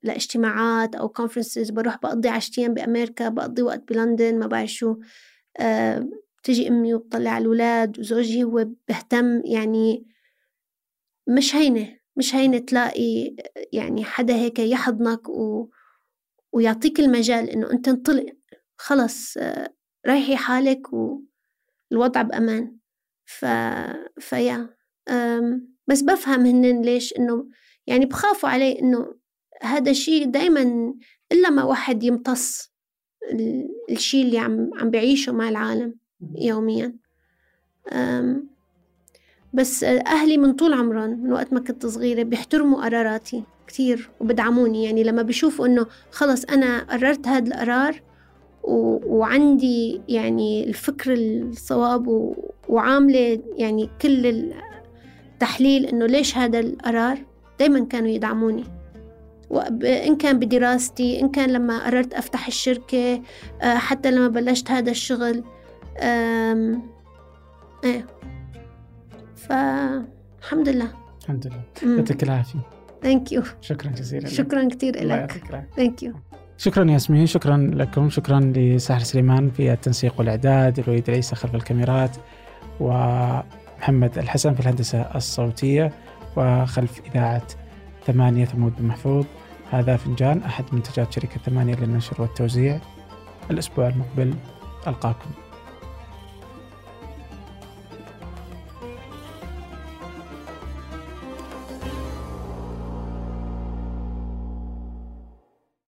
لاجتماعات أو كونفرنسز بروح بقضي عشتين بأمريكا بقضي وقت بلندن ما بعرف شو آه، بتجي أمي وبطلع على الأولاد وزوجي هو بهتم يعني مش هينة مش هينة تلاقي يعني حدا هيك يحضنك و... ويعطيك المجال إنه أنت انطلق خلص ريحي حالك و... الوضع بأمان. ف... فيا بس بفهم هن ليش إنه يعني بخافوا علي إنه هذا الشيء دايما إلا ما واحد يمتص الشيء اللي عم عم بعيشه مع العالم يوميا. بس أهلي من طول عمرهم من وقت ما كنت صغيرة بيحترموا قراراتي كتير وبدعموني. يعني لما بيشوفوا إنه خلص أنا قررت هذا القرار وعندي يعني الفكر الصواب وعاملة يعني كل التحليل إنه ليش هذا القرار؟ دايما كانوا يدعموني. إن كان بدراستي إن كان لما قررت أفتح الشركة آه، حتى لما بلشت هذا الشغل إيه. فالحمد لله. الحمد لله. يعطيك العافية. thank you شكرا جزيلا. شكرا كثير لك thank you شكرا ياسمين شكرا لكم شكرا لساحر سليمان في التنسيق والإعداد الوليد العيسى خلف الكاميرات ومحمد الحسن في الهندسة الصوتية وخلف إذاعة ثمانية ثمود بن محفوظ. هذا فنجان أحد منتجات شركة ثمانية للنشر والتوزيع. الأسبوع المقبل ألقاكم.